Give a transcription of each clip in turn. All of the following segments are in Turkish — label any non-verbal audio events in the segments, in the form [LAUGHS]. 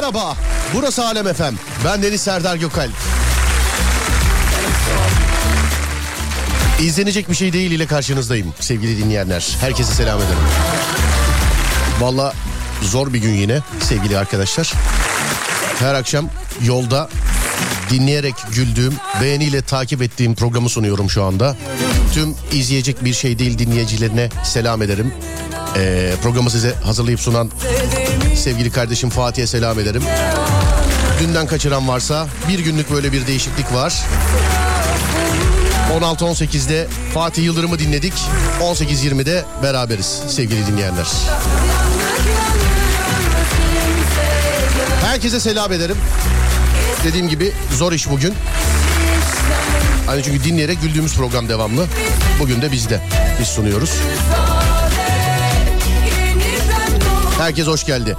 merhaba. Burası Alem Efem. Ben Deniz Serdar Gökal. İzlenecek bir şey değil ile karşınızdayım sevgili dinleyenler. Herkese selam ederim. Valla zor bir gün yine sevgili arkadaşlar. Her akşam yolda dinleyerek güldüğüm, beğeniyle takip ettiğim programı sunuyorum şu anda. Tüm izleyecek bir şey değil dinleyicilerine selam ederim. Ee, programı size hazırlayıp sunan sevgili kardeşim Fatih'e selam ederim. Dünden kaçıran varsa bir günlük böyle bir değişiklik var. 16-18'de Fatih Yıldırım'ı dinledik. 18-20'de beraberiz sevgili dinleyenler. Herkese selam ederim. Dediğim gibi zor iş bugün. Hani çünkü dinleyerek güldüğümüz program devamlı. Bugün de bizde. Biz sunuyoruz. Herkes hoş geldi.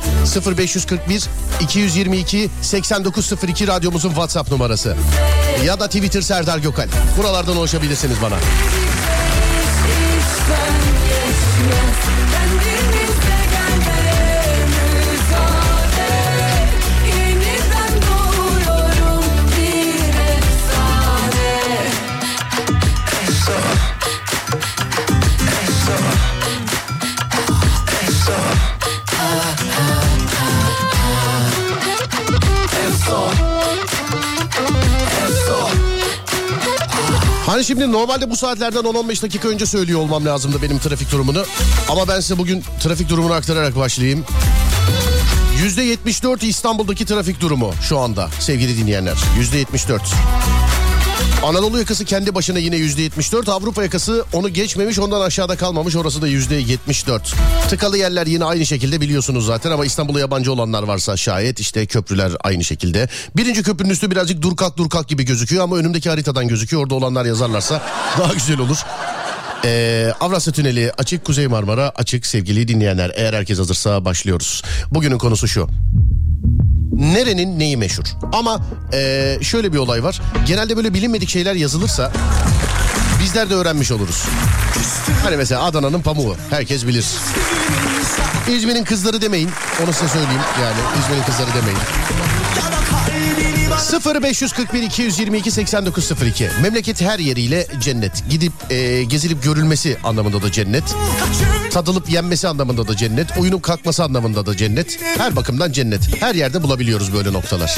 0541 222 8902 radyomuzun WhatsApp numarası. Ya da Twitter Serdar Gökal. Buralardan ulaşabilirsiniz bana. işten geçmez Kendimize Hani şimdi normalde bu saatlerden 10-15 dakika önce söylüyor olmam lazımdı benim trafik durumunu. Ama ben size bugün trafik durumunu aktararak başlayayım. %74 İstanbul'daki trafik durumu şu anda sevgili dinleyenler. %74. Anadolu yakası kendi başına yine %74. Avrupa yakası onu geçmemiş ondan aşağıda kalmamış orası da %74. Tıkalı yerler yine aynı şekilde biliyorsunuz zaten ama İstanbul'a yabancı olanlar varsa şayet işte köprüler aynı şekilde. Birinci köprünün üstü birazcık dur kalk dur kalk gibi gözüküyor ama önümdeki haritadan gözüküyor. Orada olanlar yazarlarsa [LAUGHS] daha güzel olur. Ee, Avrasya Tüneli açık, Kuzey Marmara açık sevgili dinleyenler. Eğer herkes hazırsa başlıyoruz. Bugünün konusu şu. Nerenin neyi meşhur? Ama ee, şöyle bir olay var. Genelde böyle bilinmedik şeyler yazılırsa bizler de öğrenmiş oluruz. Hani mesela Adana'nın pamuğu herkes bilir. İzmir'in kızları demeyin. Onu size söyleyeyim yani İzmir'in kızları demeyin. 0541 222 8902 Memleket her yeriyle cennet. Gidip e, gezilip görülmesi anlamında da cennet. Tadılıp yenmesi anlamında da cennet. Oyunun kalkması anlamında da cennet. Her bakımdan cennet. Her yerde bulabiliyoruz böyle noktalar.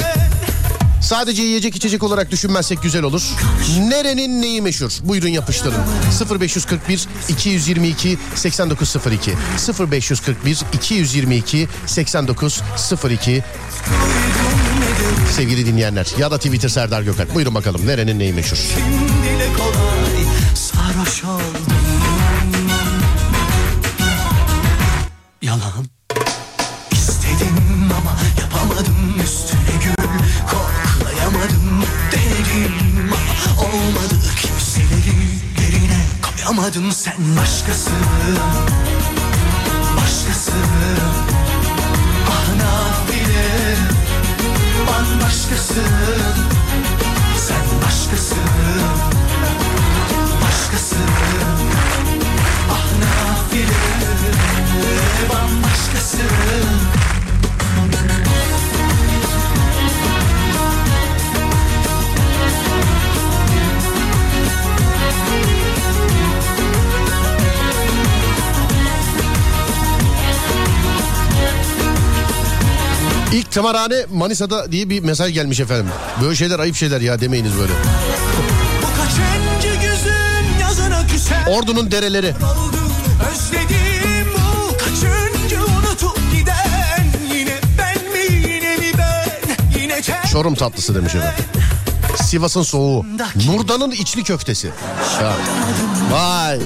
Sadece yiyecek içecek olarak düşünmezsek güzel olur. Nerenin neyi meşhur? Buyurun yapıştırın. 0541 222 8902 0541 222 8902 Sevgili dinleyenler. Ya da Twitter Serdar Gökal. Buyurun bakalım nerenin neyi meşhur? Yalan. İstedim ama yapamadım üstüne gül Koklayamadım denedim ama olmadı. Kimseleri yerine koyamadın sen başkası bambaşkası sen başkası başkası ah nafile bambaşkası Tımarhane Manisa'da diye bir mesaj gelmiş efendim. Böyle şeyler ayıp şeyler ya demeyiniz böyle. Küser Ordu'nun dereleri. oldum Özledim bu kaçıncı unutup giden Yine ben mi yine mi ben Yine tek Çorum tatlısı demiş efendim. Sivas'ın soğuğu. Nurdan'ın içli köftesi. Ya. Vay.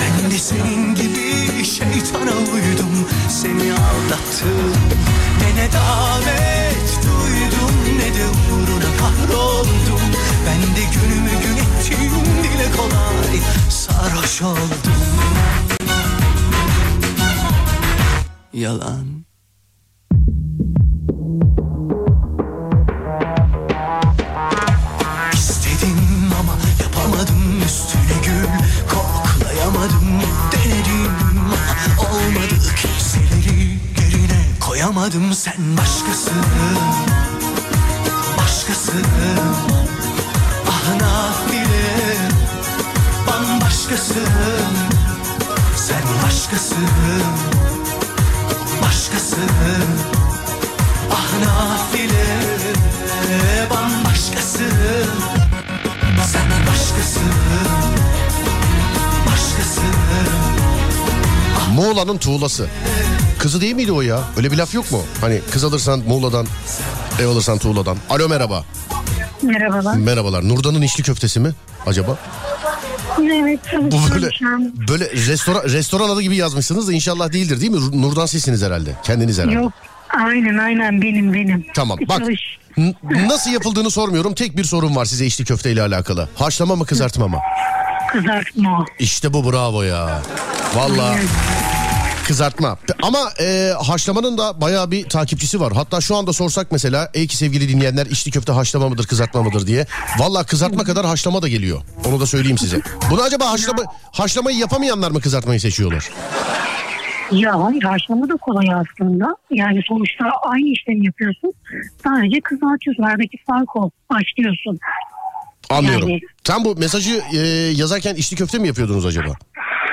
Ben de senin şeytana uydum Seni aldattım. Ne ne davet duydum Ne de uğruna kahroldum. Ben de günümü gün ettim Dile kolay sarhoş oldum. Yalan koyamadım sen başkasın Başkasın Ah nafile Bambaşkasın Sen başkasın Başkasın Ah nafile Bambaşkasın Sen başkasın Başkasın Muğla'nın tuğlası. Kızı değil miydi o ya? Öyle bir laf yok mu? Hani kız alırsan Muğla'dan, ev alırsan tuğladan. Alo merhaba. Merhabalar. Merhabalar. Nurdan'ın içli köftesi mi acaba? Evet Bu böyle böyle restoran restoran adı gibi yazmışsınız da inşallah değildir değil mi? Nurdan sizsiniz herhalde. Kendiniz herhalde. Yok aynen aynen benim benim. Tamam bak Çalış. n- nasıl yapıldığını sormuyorum. Tek bir sorum var size içli köfte ile alakalı. Haşlama mı kızartma mı? Kızartma. İşte bu bravo ya. Vallahi kızartma. Ama e, haşlamanın da bayağı bir takipçisi var. Hatta şu anda sorsak mesela ey ki sevgili dinleyenler içli köfte haşlama mıdır kızartma mıdır diye. Vallahi kızartma kadar haşlama da geliyor. Onu da söyleyeyim size. Bunu acaba haşlama haşlamayı yapamayanlar mı kızartmayı seçiyorlar? Ya hayır haşlama da kolay aslında. Yani sonuçta aynı işlemi yapıyorsun. Sadece kızartıyorsun. Aradaki fark o. Başlıyorsun. Anlıyorum. Yani- Sen bu mesajı e, yazarken içli köfte mi yapıyordunuz acaba?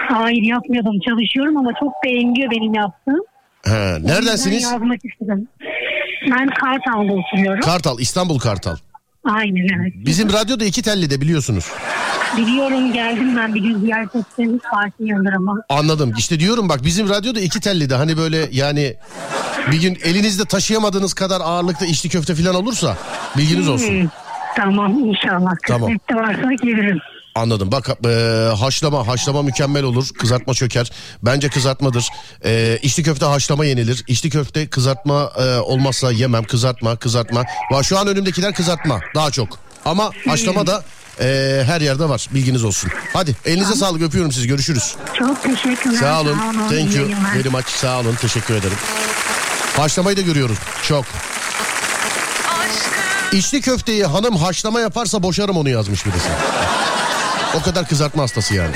Hayır yapmıyordum. Çalışıyorum ama çok beğeniliyor benim yaptığım. He, neredensiniz? Ben yazmak istedim. Ben Kartal'da oturuyorum. Kartal, İstanbul Kartal. Aynen evet. Bizim radyoda iki telli de biliyorsunuz. Biliyorum geldim ben bir gün ziyaret ettiğimiz Fatih Yıldırım'a. Anladım. İşte diyorum bak bizim radyoda iki telli de hani böyle yani bir gün elinizde taşıyamadığınız kadar ağırlıkta içli köfte falan olursa bilginiz olsun. Hmm, Tamam inşallah. Tamam. Kısmette varsa gelirim. Anladım. Bak e, haşlama haşlama mükemmel olur. Kızartma çöker. Bence kızartmadır. E, içli köfte haşlama yenilir. İçli köfte kızartma e, olmazsa yemem. Kızartma kızartma. Va şu an önümdekiler kızartma daha çok. Ama haşlama da e, her yerde var. Bilginiz olsun. Hadi elinize sağlık öpüyorum sizi. Görüşürüz. Çok teşekkürler. Sağ olun. iyi Thank you. Very much. Sağ olun. Teşekkür ederim. Haşlamayı da görüyoruz. Çok. İçli köfteyi hanım haşlama yaparsa boşarım onu yazmış birisi. O kadar kızartma hastası yani.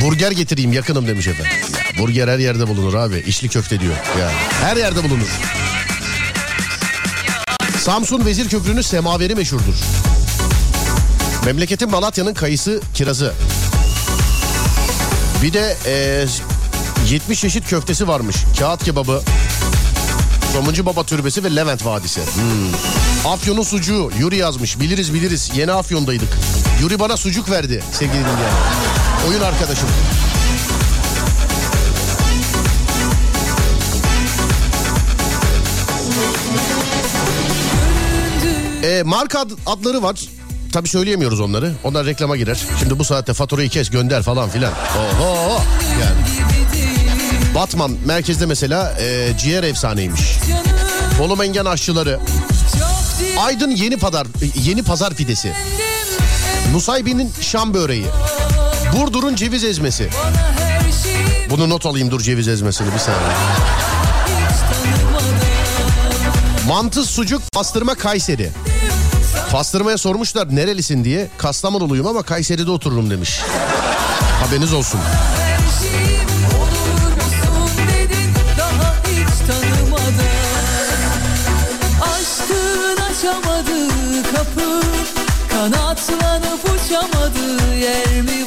Burger getireyim yakınım demiş efendim. Burger her yerde bulunur abi. İçli köfte diyor. Ya, her yerde bulunur. Samsun Vezir Köprü'nün semaveri meşhurdur. Memleketin Malatya'nın kayısı kirazı. Bir de e, 70 çeşit köftesi varmış. Kağıt kebabı, Somuncu Baba Türbesi ve Levent Vadisi. Hmm. Afyon'un sucuğu. Yuri yazmış. Biliriz biliriz. Yeni Afyon'daydık. Yuri bana sucuk verdi sevgili dinleyenler. Oyun arkadaşım. E, marka ad- adları var. Tabii söyleyemiyoruz onları. Onlar reklama girer. Şimdi bu saatte faturayı kes gönder falan filan. Oho yani. Batman merkezde mesela e, ciğer efsaneymiş. Bolu Mengen aşçıları. Aydın Yeni Pazar Yeni Pazar pidesi. Nusaybin'in Şam böreği. Burdur'un ceviz ezmesi. Bunu not alayım dur ceviz ezmesini bir saniye. Mantı, sucuk, pastırma, Kayseri. Pastırmaya sormuşlar nerelisin diye. Kastamonuluyum ama Kayseri'de otururum demiş. Haberiniz olsun. Uçamadığı yer mi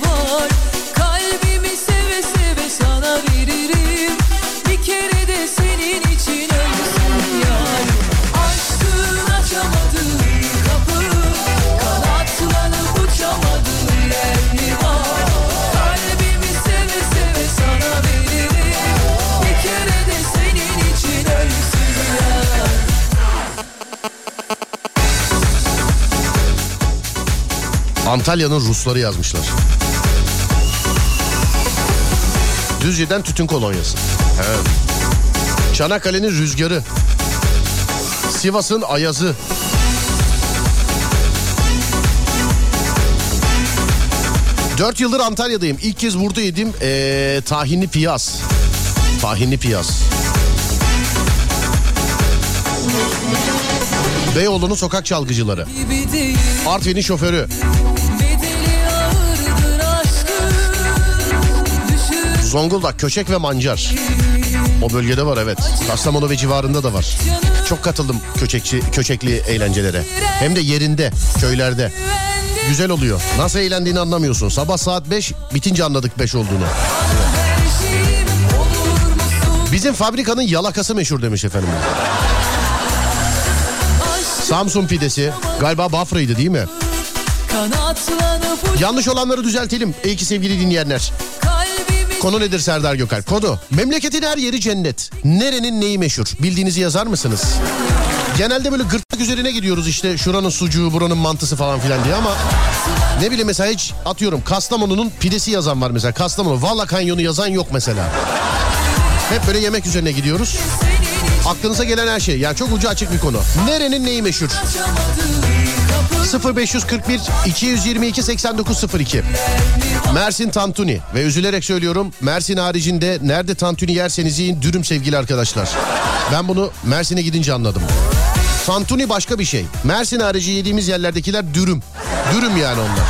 Antalya'nın Rusları yazmışlar. Düzce'den tütün kolonyası. Evet. Çanakkale'nin rüzgarı. Sivas'ın ayazı. Dört yıldır Antalya'dayım. İlk kez burada yedim ee, tahinli piyaz. Tahinli piyaz. Beyoğlu'nun sokak çalgıcıları. Artvin'in şoförü. Zonguldak, Köçek ve Mancar. O bölgede var evet. Kastamonu ve civarında da var. Çok katıldım köçekçi, köçekli eğlencelere. Hem de yerinde, köylerde. Güzel oluyor. Nasıl eğlendiğini anlamıyorsun. Sabah saat 5, bitince anladık 5 olduğunu. Bizim fabrikanın yalakası meşhur demiş efendim. Samsun pidesi. Galiba Bafra'ydı değil mi? Yanlış olanları düzeltelim. İyi ki sevgili dinleyenler. Konu nedir Serdar Gökalp? Konu. Memleketin her yeri cennet. Nerenin neyi meşhur? Bildiğinizi yazar mısınız? Genelde böyle gırtlık üzerine gidiyoruz işte şuranın sucuğu buranın mantısı falan filan diye ama ne bileyim mesela hiç atıyorum Kastamonu'nun pidesi yazan var mesela Kastamonu Valla Kanyonu yazan yok mesela. Hep böyle yemek üzerine gidiyoruz. Aklınıza gelen her şey yani çok ucu açık bir konu. Nerenin neyi meşhur? Açamadım kapı 0541 222 8902 Mersin Tantuni ve üzülerek söylüyorum Mersin haricinde nerede tantuni yerseniz yiyin dürüm sevgili arkadaşlar. Ben bunu Mersin'e gidince anladım. Tantuni başka bir şey. Mersin harici yediğimiz yerlerdekiler dürüm. Dürüm yani onlar.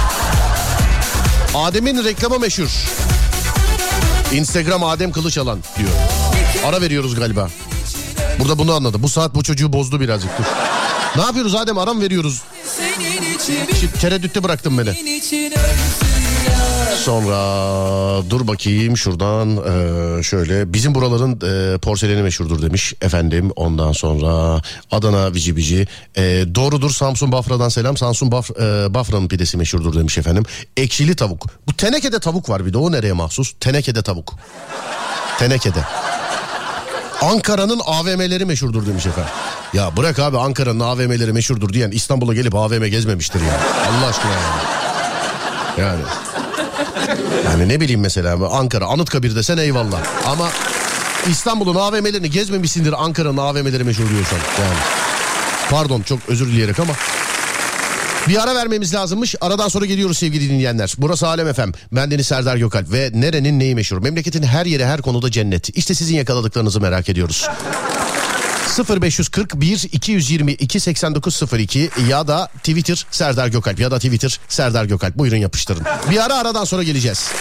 Adem'in reklamı meşhur. Instagram Adem Kılıçalan diyor. Ara veriyoruz galiba. Burada bunu anladı. Bu saat bu çocuğu bozdu birazcık. Dur. Ne yapıyoruz Adem? Aram veriyoruz. Şimdi tereddütte bıraktın beni. Sonra dur bakayım şuradan eee, şöyle bizim buraların eee, porseleni meşhurdur demiş efendim. Ondan sonra Adana Vici Vici Eee, doğrudur Samsun Bafra'dan selam Samsun Baf, eee, Bafra'nın pidesi meşhurdur demiş efendim. Ekşili tavuk. Bu tenekede tavuk var bir de o nereye mahsus? Tenekede tavuk. Tenekede. Ankara'nın AVM'leri meşhurdur demiş efendim. Ya bırak abi Ankara'nın AVM'leri meşhurdur diyen İstanbul'a gelip AVM gezmemiştir ya. Allah aşkına yani. Yani. Yani ne bileyim mesela Ankara Anıtkabir desen eyvallah. Ama İstanbul'un AVM'lerini gezmemişsindir Ankara'nın AVM'leri meşhur diyorsan. Yani. Pardon çok özür dileyerek ama. Bir ara vermemiz lazımmış. Aradan sonra geliyoruz sevgili dinleyenler. Burası Alem FM. Ben Deniz Serdar Gökalp ve nerenin neyi meşhur? Memleketin her yeri her konuda cennet. İşte sizin yakaladıklarınızı merak ediyoruz. 0541 222 8902 ya da Twitter Serdar Gökalp ya da Twitter Serdar Gökalp. Buyurun yapıştırın. Bir ara aradan sonra geleceğiz.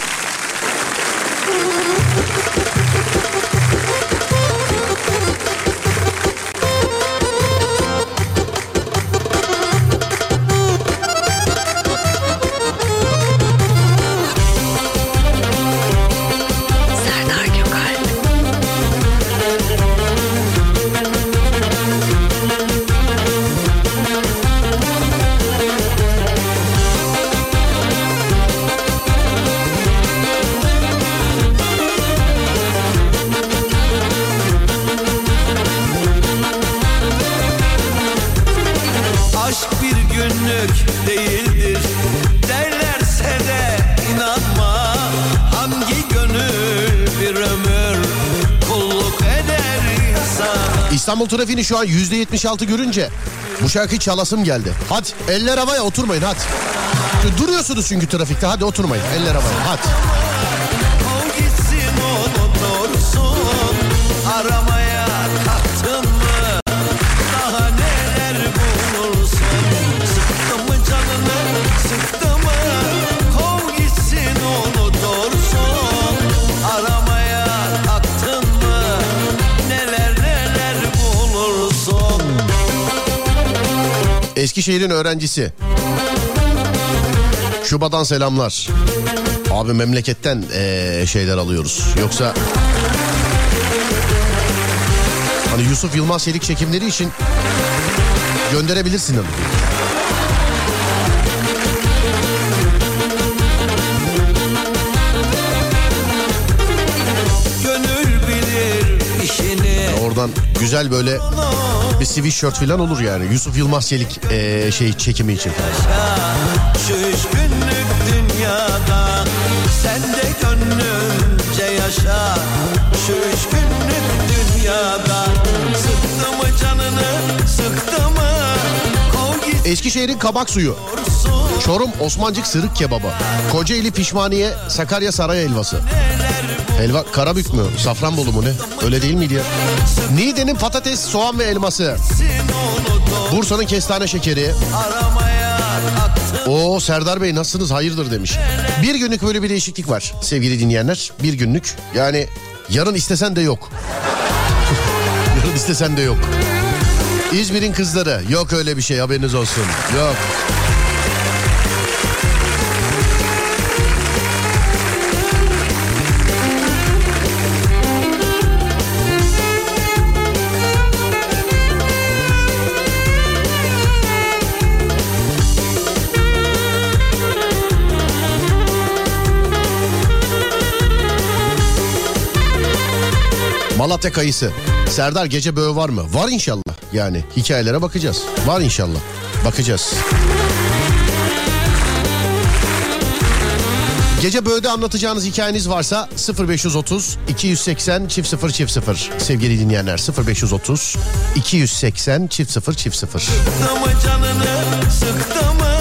İstanbul trafiğini şu an %76 görünce bu şarkıyı çalasım geldi. Hadi eller havaya oturmayın hadi. Duruyorsunuz çünkü trafikte hadi oturmayın eller havaya hadi. Eskişehir'in öğrencisi. Şuba'dan selamlar. Abi memleketten eee, şeyler alıyoruz. Yoksa hani Yusuf Yılmaz Çelik çekimleri için gönderebilirsin hani. Oradan güzel böyle Bir sweatshirt falan olur yani. Yusuf Yılmaz Çelik eee, şey çekimi için. Şu üç günlük dünyada Sen de gönlümce yaşa Şu üç günlük dünyada Sıktı mı canını sıktı mı Eskişehir'in kabak suyu. Çorum Osmancık sırık kebabı. Kocaeli pişmaniye Sakarya saray helvası. Helva Karabük mü? Safranbolu mu ne? Öyle değil miydi ya? Niğde'nin patates, soğan ve elması. Bursa'nın kestane şekeri. Oo Serdar Bey nasılsınız hayırdır demiş. Bir günlük böyle bir değişiklik var sevgili dinleyenler. Bir günlük yani yarın istesen de yok. [LAUGHS] yarın istesen de yok. İzmir'in kızları yok öyle bir şey haberiniz olsun. Yok. Malatya kayısı. Serdar gece böğü var mı? Var inşallah. Yani hikayelere bakacağız. Var inşallah. Bakacağız. Gece böğde anlatacağınız hikayeniz varsa 0530 280 çift 0 çift 0 sevgili dinleyenler 0530 280 çift 0 çift 0 Sıktı mı canını sıktı mı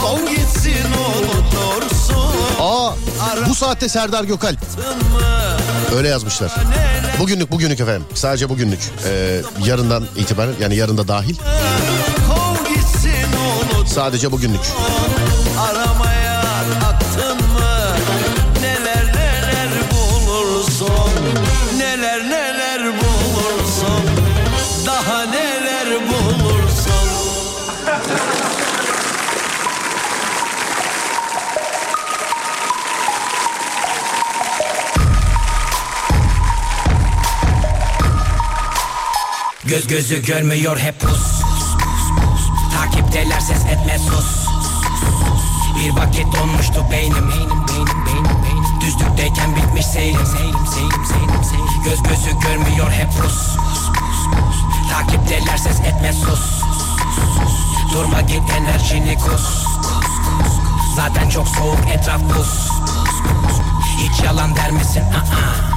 Kov gitsin unutursun Aa bu saatte Serdar Gökalp öyle yazmışlar. Bugünlük bugünlük efendim sadece bugünlük Ee, yarından itibaren yani dahil Kov gitsin unut sadece bugünlük. Göz gözü görmüyor hep pus Takipteler ses etme sus Bir vakit donmuştu beynim Beynim beynim Düzlükteyken bitmiş seyrim Seyrim seyrim seyrim seyrim Göz gözü görmüyor hep pus Takipteler ses etme sus Durma git enerjini kus Zaten çok soğuk etraf buz Hiç yalan der misin? Aa.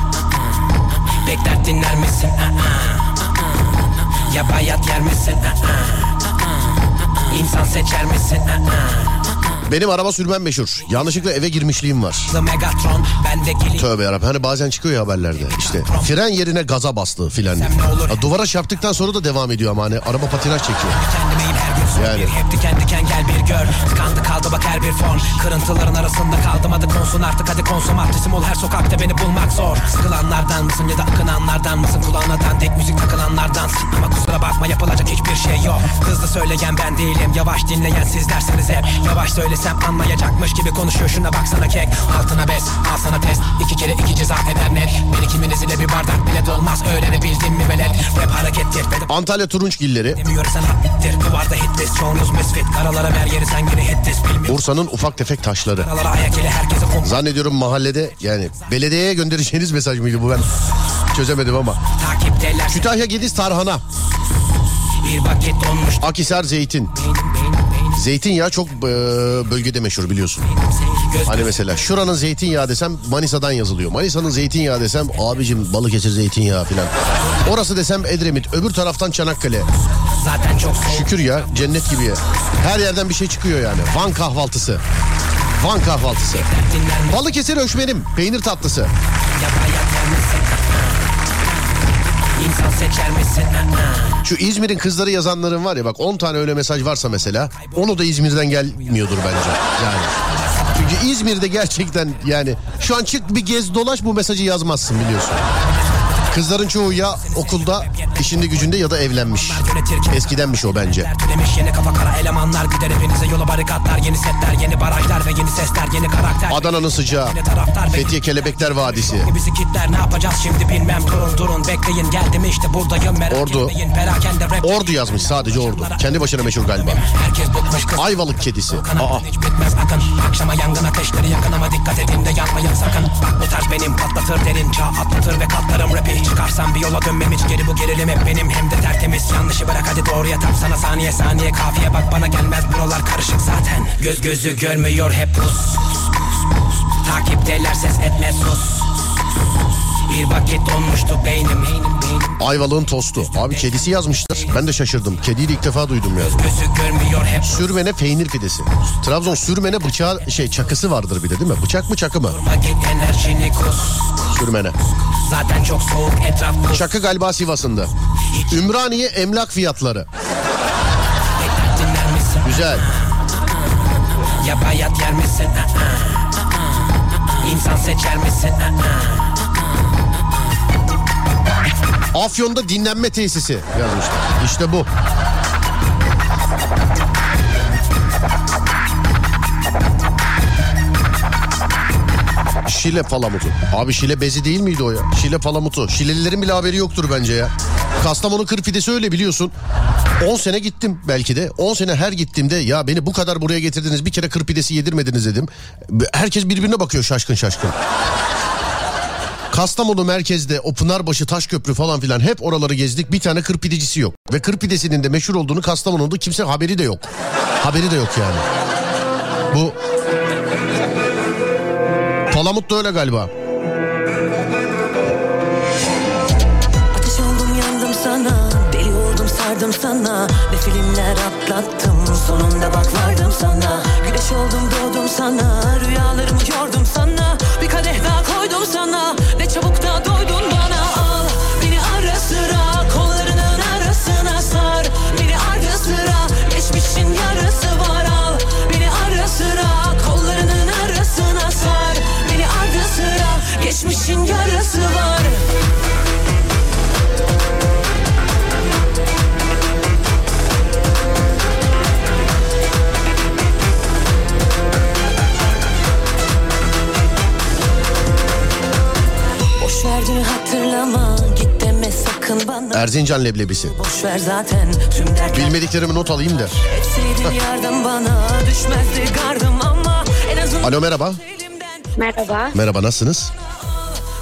Bekler dinler misin? Aa. Ya bayat yer misin? Aa. İnsan seçer misin? Benim araba sürmem meşhur. Yanlışlıkla eve girmişliğim var. Tövbe yarabbim. Hani bazen çıkıyor ya haberlerde. İşte fren yerine gaza bastı filan. duvara çarptıktan sonra da devam ediyor ama hani araba patinaj çekiyor. Yani. bir Hep diken diken gel bir gör. Tıkandı kaldı bak her bir fon Kırıntıların arasında kaldım hadi konsun artık hadi konsomatrizm ol her sokakta beni bulmak zor. Sıkılanlardan mısın ya da akınanlardan mısın? Kulağına dandik müzik takılanlardansın Ama kusura bakma yapılacak hiçbir şey yok. Hızlı söyleyen ben değilim yavaş dinleyen sizlersiniz hep. Yavaş söylesem anlayacakmış gibi konuşuyor. Şuna baksana kek Altına bez al sana test. İki kere iki ceza eder net. Beni kiminiz ile bir bardak bile dolmaz. Öğrenebildin mi velet? Rap harekettir Antalya Turunçgilleri. Demiyor sen hattir Duvarda hitlist çoğunuz misfit Karalara ver yeri sen yine Bilmiyor Bursa'nın ufak tefek taşları. Karalara ayak ile herkese kum Zannediyorum mahallede yani belediyeye göndereceğiniz mesaj mıydı bu ben çözemedim ama. Takipteler Kütahya Gediz Tarhana. Bir vakit donmuş Akisar Zeytin. Beynim beynim Zeytinyağı çok e, bölgede meşhur biliyorsun. Hani mesela şuranın zeytinyağı desem Manisa'dan yazılıyor. Manisa'nın zeytinyağı desem abicim Balıkesir zeytinyağı filan. Orası desem Edremit öbür taraftan Çanakkale. zaten çok Şükür ya cennet gibi. Her yerden bir şey çıkıyor yani. Van kahvaltısı. Van kahvaltısı. Balıkesir öşmenim. Peynir tatlısı. İnsan seçer misin Şu İzmir'in kızları yazanların var ya bak 10 tane öyle mesaj varsa mesela onu da İzmir'den gelmiyordur bence. Yani. Çünkü İzmir'de gerçekten yani şu an çık bir gez dolaş bu mesajı yazmazsın biliyorsun. Kızların çoğu ya okulda, işinde gücünde ya da evlenmiş. Eskidenmiş o bence. Adana'nın sıcağı, Fethiye Kelebekler Vadisi. Ordu. Ordu yazmış sadece Ordu. Kendi başına meşhur galiba. Ayvalık kedisi. Aa, Akşama yangın ateşleri yakın ama dikkat edin de yanmayın sakın bu tarz benim patlatır derin çağ atlatır ve katlarım rapi Çıkarsam bir yola dönmem hiç. Geri bu gerilim hep benim. Hem de tertemiz. Temiz yanlışı bırak hadi doğruya tam sana saniye saniye. Kafiye bak bana gelmez. Buralar karışık zaten. Göz gözü görmüyor hep. Pus. Takipteler ses etme. Sus Bir vakit donmuştu beynim beynim beynim Ayvalık'ın tostu. Abi kedisi yazmışlar. Ben de şaşırdım. Kediyi de ilk defa duydum ya. Gözü görmüyor hep Sürmene peynir pidesi. Trabzon sürmene bıçağı şey çakısı vardır bir de değil mi? Bıçak mı çakı mı? Sürmene. Zaten çok soğuk etraf Çakı galiba Sivas'ında. Ümraniye emlak fiyatları. Güzel. Ya bayat yer misin? İnsan seçer misin? Afyon'da dinlenme tesisi yazmışlar. İşte bu. Şile palamutu. Abi şile bezi değil miydi o ya? Şile palamutu. Şilelilerin bile haberi yoktur bence ya. Kastamonu kır pidesi öyle biliyorsun. 10 sene gittim belki de. 10 sene her gittiğimde ya beni bu kadar buraya getirdiniz bir kere kır pidesi yedirmediniz dedim. Herkes birbirine bakıyor şaşkın şaşkın. Kastamonu merkezde o Pınarbaşı Taşköprü falan filan hep oraları gezdik. Bir tane kır pidecisi yok. Ve kır pidesinin de meşhur olduğunu Kastamonu'da kimse haberi de yok. Haberi de yok yani. Bu Palamut da öyle galiba. Sardım sana Ne filmler atlattım Sonunda bak vardım sana Güneş oldum doğdum sana Rüyalarımı yordum sana Bir kadeh daha koydum sana Ne hatırlama Git deme sakın bana Erzincan leblebisi. Boş ver zaten tüm dertler Bilmediklerimi not alayım da. Etseydin yardım bana Düşmezdi gardım ama En azından Alo merhaba. Merhaba, Merhaba nasılsınız?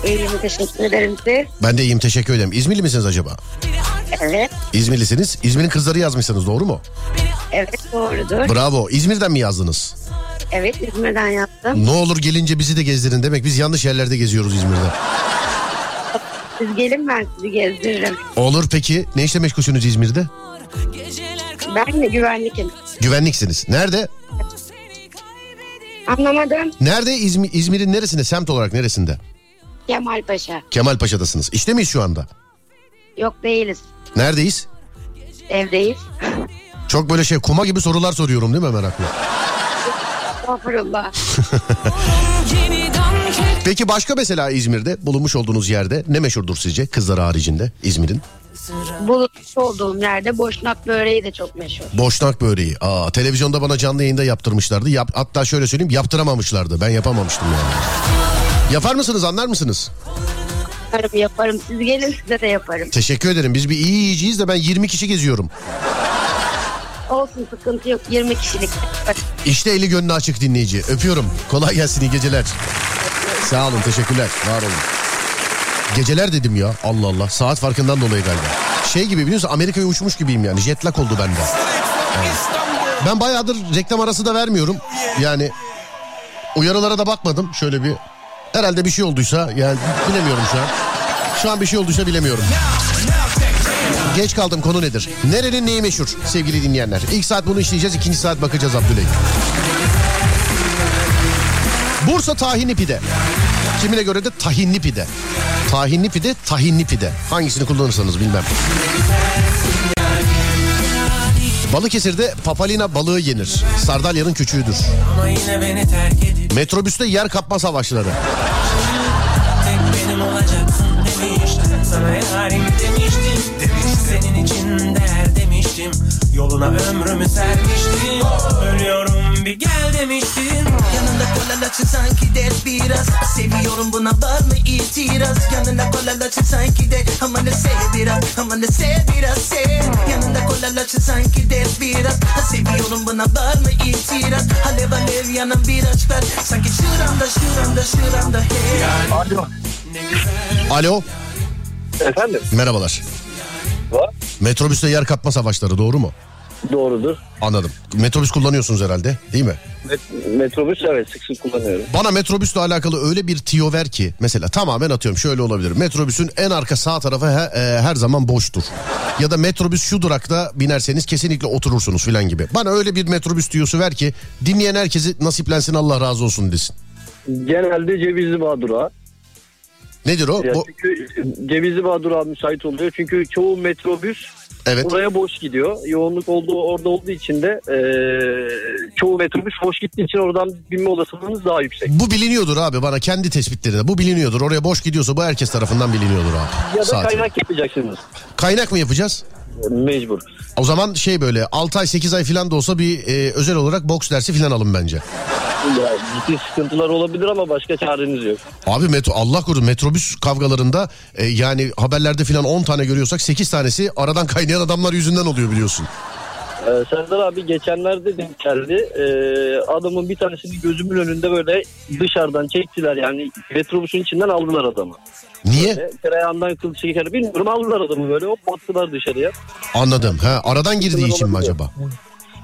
iyiyim teşekkür ederim size. Ben de iyiyim teşekkür ederim. İzmirli misiniz acaba? Evet, İzmirlisiniz. İzmir'in kızları yazmışsınız doğru mu? evet doğrudur. Bravo. İzmir'den mi yazdınız? Evet, İzmir'den yaptım. Ne olur gelince bizi de gezdirin demek. Biz yanlış yerlerde geziyoruz İzmir'de. Siz gelin ben sizi gezdiririm. Olur peki. Ne işle meşgulsünüz İzmir'de? Ben de güvenlikim. Güvenliksiniz. Nerede? Anlamadım. Nerede? İzmir, İzmir'in neresinde? Semt olarak neresinde? Kemal Paşa. Kemalpaşa'dasınız. İşte miyiz şu anda? Yok değiliz. Neredeyiz? Evdeyiz. Çok böyle şey kuma gibi sorular soruyorum değil mi meraklı? Estağfurullah. [LAUGHS] Peki başka mesela İzmir'de bulunmuş olduğunuz yerde ne meşhurdur sizce kızlar haricinde İzmir'in? Bulutmuş olduğum yerde boşnak böreği de çok meşhur. Boşnak böreği. Aa, televizyonda bana canlı yayında yaptırmışlardı. Yap, hatta şöyle söyleyeyim yaptıramamışlardı. Ben yapamamıştım yani. Yapar mısınız anlar mısınız? Yaparım yaparım. Siz gelin size de yaparım. Teşekkür ederim. Biz bir iyi yiyeceğiz de ben 20 kişi geziyorum. Olsun sıkıntı yok. 20 kişilik. İşte eli gönlü açık dinleyici. Öpüyorum. Kolay gelsin iyi geceler. Sağ olun teşekkürler. Var olun. Geceler dedim ya. Allah Allah. Saat farkından dolayı galiba. Şey gibi biliyorsun Amerika'ya uçmuş gibiyim yani. Jet oldu bende. Evet. Ben bayağıdır reklam arası da vermiyorum. Yani uyarılara da bakmadım. Şöyle bir herhalde bir şey olduysa yani bilemiyorum şu an. Şu an bir şey olduysa bilemiyorum. Geç kaldım konu nedir? Nerenin neyi meşhur sevgili dinleyenler? İlk saat bunu işleyeceğiz. ikinci saat bakacağız Abdüley. Bursa tahinli pide. Kimine göre de tahinli pide. Tahinli pide, tahinli pide. Hangisini kullanırsanız bilmem. Balıkesir'de papalina balığı yenir. Sardalya'nın küçüğüdür. Metrobüste yer kapma savaşları. Yoluna ömrümü sermiştim Ölüyorum bir gel demiştim Yanında kolalaçı sanki de biraz Seviyorum buna var mı itiraz Yanında kolalaçı sanki de Ama ne sev biraz Ama ne sev biraz sev Yanında kolalaçı sanki de biraz Seviyorum buna var mı itiraz Alev alev yanan bir aşk ver Sanki şuramda şuramda şuramda hey Alo. Alo, Efendim? merhabalar. Var. Metrobüste yer kapma savaşları doğru mu? Doğrudur. Anladım. Metrobüs kullanıyorsunuz herhalde değil mi? Met- metrobüs evet sık sık kullanıyorum. Bana metrobüsle alakalı öyle bir tiyo ver ki mesela tamamen atıyorum şöyle olabilir. Metrobüsün en arka sağ tarafı he- e, her zaman boştur. Ya da metrobüs şu durakta binerseniz kesinlikle oturursunuz filan gibi. Bana öyle bir metrobüs tiyosu ver ki dinleyen herkesi nasiplensin Allah razı olsun desin. Genelde Cevizli Bağ durağı. Nedir o? Ya Bu- çünkü Cevizli Bağ durağı müsait oluyor. Çünkü çoğu metrobüs Evet. buraya boş gidiyor. Yoğunluk olduğu orada olduğu için de eee, çoğu metrobüs boş gittiği için oradan binme olasılığınız daha yüksek. Bu biliniyordur abi bana kendi tespitlerinde. Bu biliniyordur. Oraya boş gidiyorsa bu herkes tarafından biliniyordur abi. Ya da Saati. kaynak yapacaksınız. Kaynak mı yapacağız? Mecbur. O zaman şey böyle 6 ay 8 ay falan da olsa bir e, özel olarak boks dersi falan alın bence. Ya ciddi sıkıntılar olabilir ama başka çareniz yok. Abi metro Allah korusun metrobüs kavgalarında e, yani haberlerde falan 10 tane görüyorsak 8 tanesi aradan kaynayan adamlar yüzünden oluyor biliyorsun. Ee, Serdar abi geçenlerde denk geldi. Ee, adamın bir tanesini gözümün önünde böyle dışarıdan çektiler yani metrobüsün içinden aldılar adamı. Niye? Böyle tereyağından kıl çeker bilmiyorum aldılar adamı böyle hop attılar dışarıya. Anladım. Ha aradan girdiği için mi acaba?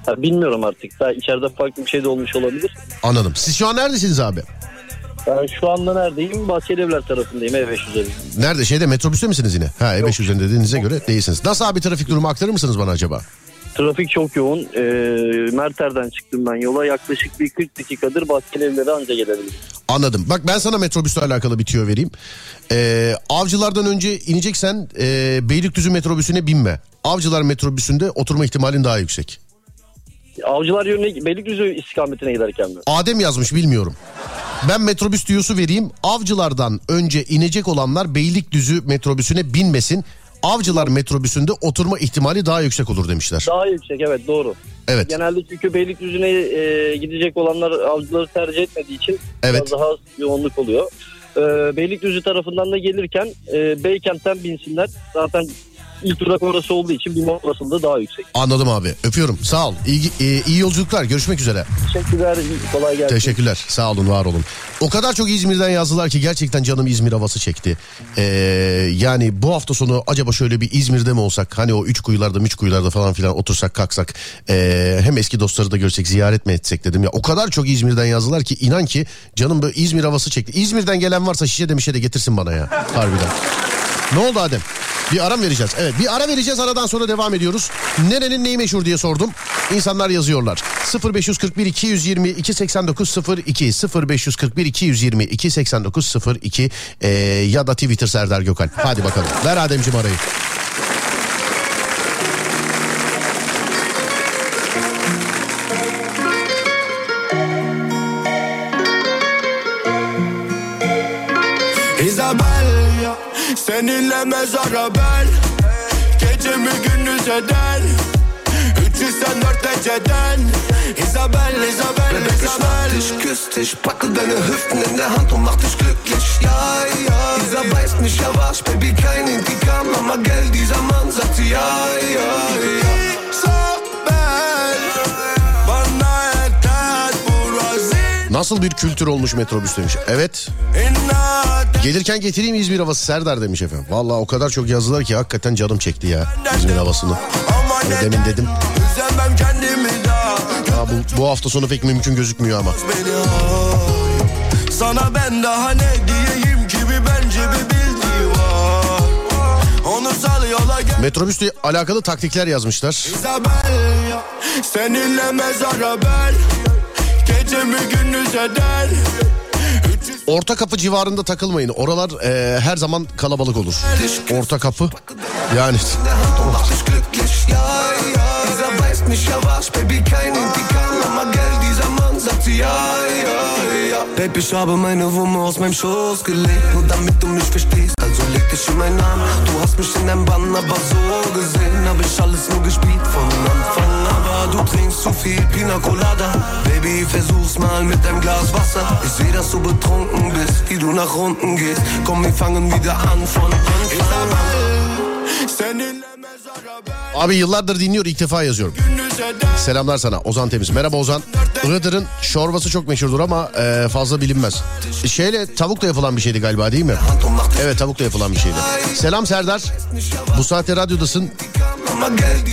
Ha, bilmiyorum artık daha içeride farklı bir şey de olmuş olabilir. Anladım. Siz şu an neredesiniz abi? Ben şu anda neredeyim? Bahçelievler tarafındayım E5 üzerinde. Nerede? Şeyde metrobüste misiniz yine? Ha E5 üzerinde dediğinize göre değilsiniz. Nasıl abi trafik durumu aktarır mısınız bana acaba? Trafik çok yoğun. Ee, Merter'den çıktım ben yola. Yaklaşık bir 40 dakikadır Bahçelievler'e anca gelebilirim. Anladım. Bak ben sana metrobüsle alakalı bir tüyo vereyim. Ee, avcılardan önce ineceksen e, Beylikdüzü metrobüsüne binme. Avcılar metrobüsünde oturma ihtimalin daha yüksek. Avcılar yönüne Beylikdüzü istikametine giderken mi? Adem yazmış bilmiyorum. Ben metrobüs tüyosu vereyim. Avcılardan önce inecek olanlar Beylikdüzü metrobüsüne binmesin. Avcılar metrobüsünde oturma ihtimali daha yüksek olur demişler. Daha yüksek evet doğru. Evet. Genelde çünkü Beylikdüzü'ne e, gidecek olanlar avcıları tercih etmediği için Evet. biraz daha yoğunluk oluyor. E, Beylikdüzü tarafından da gelirken e, Beykent'ten binsinler. Zaten ilk durak orası olduğu için binme olasılığı daha yüksek. Anladım abi. Öpüyorum. Sağ ol. İyi, e, iyi yolculuklar. Görüşmek üzere. Teşekkürler. Kolay gelsin. Teşekkürler. Sağ olun, var olun. O kadar çok İzmir'den yazdılar ki gerçekten canım İzmir havası çekti. Ee, yani bu hafta sonu acaba şöyle bir İzmir'de mi olsak? Hani o üç kuyularda, üç kuyularda falan filan otursak, kalksak. ee, hem eski dostları da görsek, ziyaret mi etsek dedim ya. O kadar çok İzmir'den yazdılar ki inan ki canım böyle İzmir havası çekti. İzmir'den gelen varsa şişe de mişe de getirsin bana ya. Harbiden. Ne oldu Adem? Bir ara vereceğiz? Evet bir ara vereceğiz aradan sonra devam ediyoruz. Nerenin neyi meşhur diye sordum. İnsanlar yazıyorlar. 0541 220 289 02 0541 220 289 02 ee, ya da Twitter Serdar Gökal. Hadi bakalım. Ver Ademciğim arayı. Seninle mezara ben Gecemi gündüz eden 304 dereceden Isabel, Isabel, Isabel Ich küss dich, packe deine Hüften in der Hand und mach dich glücklich. Ja, ja, dieser weiß nicht, er war's, Baby, kein Intikam, aber Geld, dieser Mann sagt sie, ja, ja, ja. Isabel Bana yeter burası Nasıl bir kültür olmuş metrobüs demiş. Evet. Gelirken getireyim İzmir havası Serdar demiş efendim. Vallahi o kadar çok yazdılar ki hakikaten canım çekti ya İzmir havasını. Ama Hani demin dedim. Ya bu, bu hafta sonu pek mümkün gözükmüyor ama. Sana ben daha ne diyeyim ki bir bence bir bildiği var Onu sal yola gel Metrobüsle alakalı taktikler yazmışlar. Isabel Seninle mezara ben Gecemi gündüz eder Orta kapı civarında takılmayın. Oralar e, her zaman kalabalık olur. Orta kapı. Yani. Baby, ich habe meine Wumme aus meinem Schoß gelegt, nur damit du mich verstehst. Leg dich in meinen Arm. Du hast mich in deinem Bann, aber so gesehen hab ich alles nur gespielt von Anfang. Aber du trinkst zu viel Pina Colada. Baby, versuch's mal mit einem Glas Wasser. Ich seh, dass du betrunken bist, wie du nach unten gehst. Komm, wir fangen wieder an von Anfang. Mezara Abi yıllardır dinliyor ilk defa yazıyorum. Selamlar sana Ozan Temiz. Merhaba Ozan. Iğdır'ın çorbası çok meşhurdur ama e, fazla bilinmez. Şeyle tavukla yapılan bir şeydi galiba değil mi? Evet tavukla yapılan bir şeydi. Selam Serdar. Bu saatte radyodasın.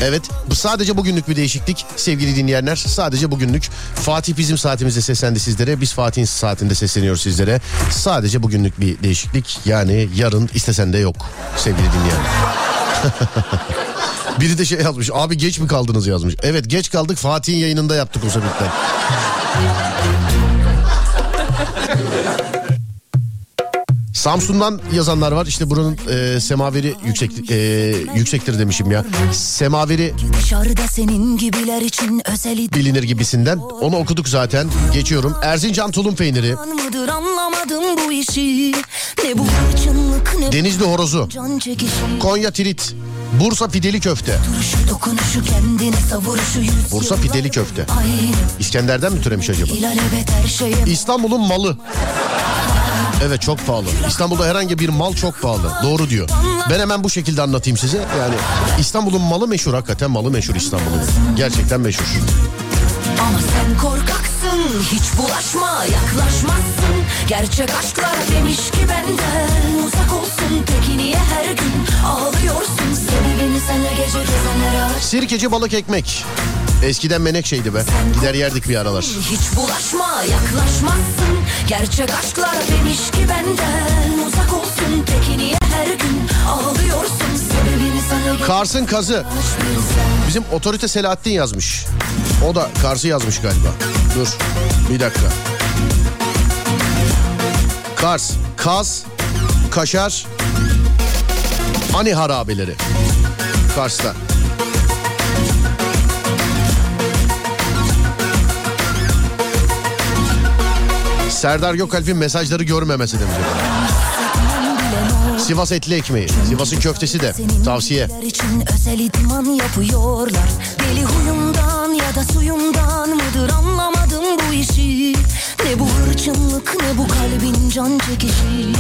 Evet bu sadece bugünlük bir değişiklik sevgili dinleyenler. Sadece bugünlük. Fatih bizim saatimizde seslendi sizlere. Biz Fatih'in saatinde sesleniyoruz sizlere. Sadece bugünlük bir değişiklik. Yani yarın istesen de yok sevgili dinleyenler. [LAUGHS] Biri de şey yazmış. Abi geç mi kaldınız yazmış. Evet geç kaldık Fatih'in yayınında yaptık o sebepten. [LAUGHS] Samsun'dan yazanlar var. İşte buranın e, semaveri yüksek e, yüksektir demişim ya. Semaveri Dışarıda senin gibiler için özel bilinir gibisinden. Onu okuduk zaten. Geçiyorum. Erzincan tulum peyniri. anlamadım bu işi. Ne bu ne Denizli horozu. Konya tirit. Bursa pideli köfte. Bursa pideli köfte. İskender'den mi türemiş acaba? şeye İstanbul'un malı. Evet çok pahalı. İstanbul'da herhangi bir mal çok pahalı. Doğru diyor. Ben hemen bu şekilde anlatayım size. Yani İstanbul'un malı meşhur hakikaten malı meşhur İstanbul'un. Gerçekten meşhur. Ama sen korkaksın hiç bulaşma yaklaşmazsın. Gerçek aşklar demiş ki benden uzak olsun. Peki niye her gün ağlıyorsun? Sebebini senle gece gezenlere aşk Sirkeci balık ekmek. Eskiden menekşeydi be. Gider yerdik bir aralar. Hiç bulaşma yaklaşmazsın. Gerçek aşklar demiş ki benden uzak olsun. Peki niye her gün ağlıyorsun? Gece Kars'ın kazı. Bizim otorite Selahattin yazmış. O da Kars'ı yazmış galiba. Dur bir dakika. Kars, Kaz, Kaşar, Ani harabeleri. Kars'ta. Serdar Gökalp'in mesajları görmemesi demiş. Sivas etli ekmeği. Sivas'ın köftesi de tavsiye. İçin özel idman yapıyorlar Deli huyumdan ya da suyumdan mıdır anlamadım bu işi Ne bu hırçınlık ne bu kalbin can çekişi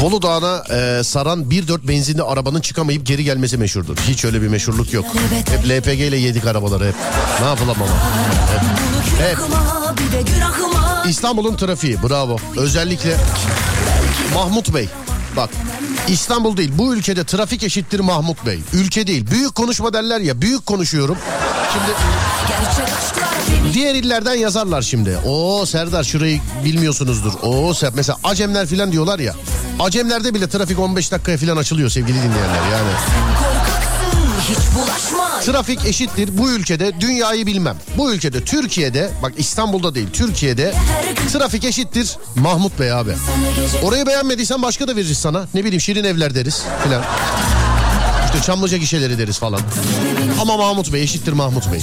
Bolu Dağı'na e, saran 1.4 benzinli arabanın çıkamayıp geri gelmesi meşhurdur. Hiç öyle bir meşhurluk yok. Hep LPG ile yedik arabaları hep. Ne yapalım ama. Hep. Hep. İstanbul'un trafiği bravo. Özellikle Mahmut Bey. Bak İstanbul değil bu ülkede trafik eşittir Mahmut Bey. Ülke değil. Büyük konuşma derler ya büyük konuşuyorum. Şimdi diğer illerden yazarlar şimdi. O Serdar şurayı bilmiyorsunuzdur. O Ser- mesela Acemler filan diyorlar ya. Acemlerde bile trafik 15 dakikaya filan açılıyor sevgili dinleyenler yani. hiç Trafik eşittir bu ülkede dünyayı bilmem. Bu ülkede Türkiye'de bak İstanbul'da değil Türkiye'de trafik eşittir Mahmut Bey abi. Orayı beğenmediysen başka da veririz sana. Ne bileyim Şirin Evler deriz filan. İşte Çamlıca gişeleri deriz falan. Ama Mahmut Bey eşittir Mahmut Bey.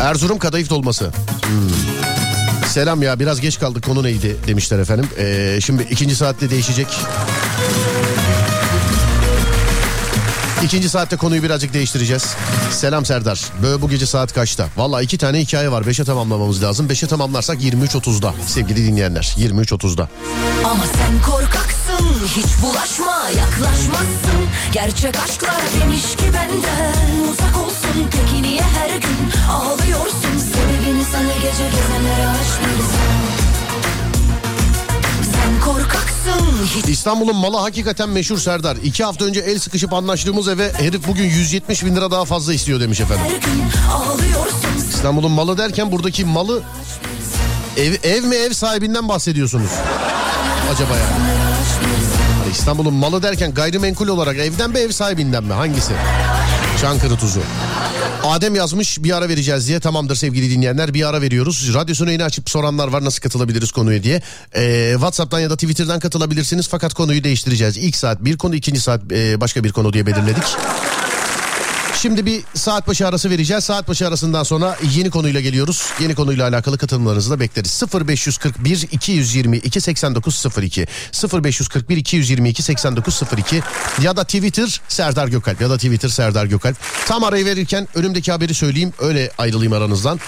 Erzurum kadayıf dolması. Hmm. Selam ya biraz geç kaldık konu neydi demişler efendim. Ee, şimdi ikinci saatte değişecek. İkinci saatte konuyu birazcık değiştireceğiz. Selam Serdar. Böyle bu gece saat kaçta? Valla iki tane hikaye var. Beşe tamamlamamız lazım. Beşe tamamlarsak 23.30'da sevgili dinleyenler. 23.30'da. Ama sen korkaksın hiç bulaşma yaklaşmazsın Gerçek aşklar demiş ki benden uzak olsun Peki niye her gün ağlıyorsun Sebebini senle gece gezenlere aşk İstanbul'un malı hakikaten meşhur Serdar. İki hafta önce el sıkışıp anlaştığımız eve herif bugün 170 bin lira daha fazla istiyor demiş efendim. İstanbul'un malı derken buradaki malı ev, ev mi ev sahibinden bahsediyorsunuz? Acaba yani. Hani İstanbul'un malı derken gayrimenkul olarak evden mi ev sahibinden mi? Hangisi? Çankırı tuzu. Adem yazmış bir ara vereceğiz diye. Tamamdır sevgili dinleyenler bir ara veriyoruz. Radyosunu yeni açıp soranlar var nasıl katılabiliriz konuya diye. Ee, Whatsapp'tan ya da Twitter'dan katılabilirsiniz. Fakat konuyu değiştireceğiz. İlk saat bir konu ikinci saat e, başka bir konu diye belirledik. Şimdi bir saat başı arası vereceğiz. Saat başı arasından sonra yeni konuyla geliyoruz. Yeni konuyla alakalı katılımlarınızı da bekleriz. 0541 222 8902 0541 222 8902 ya da Twitter Serdar Gökalp ya da Twitter Serdar Gökalp. Tam arayı verirken önümdeki haberi söyleyeyim öyle ayrılayım aranızdan.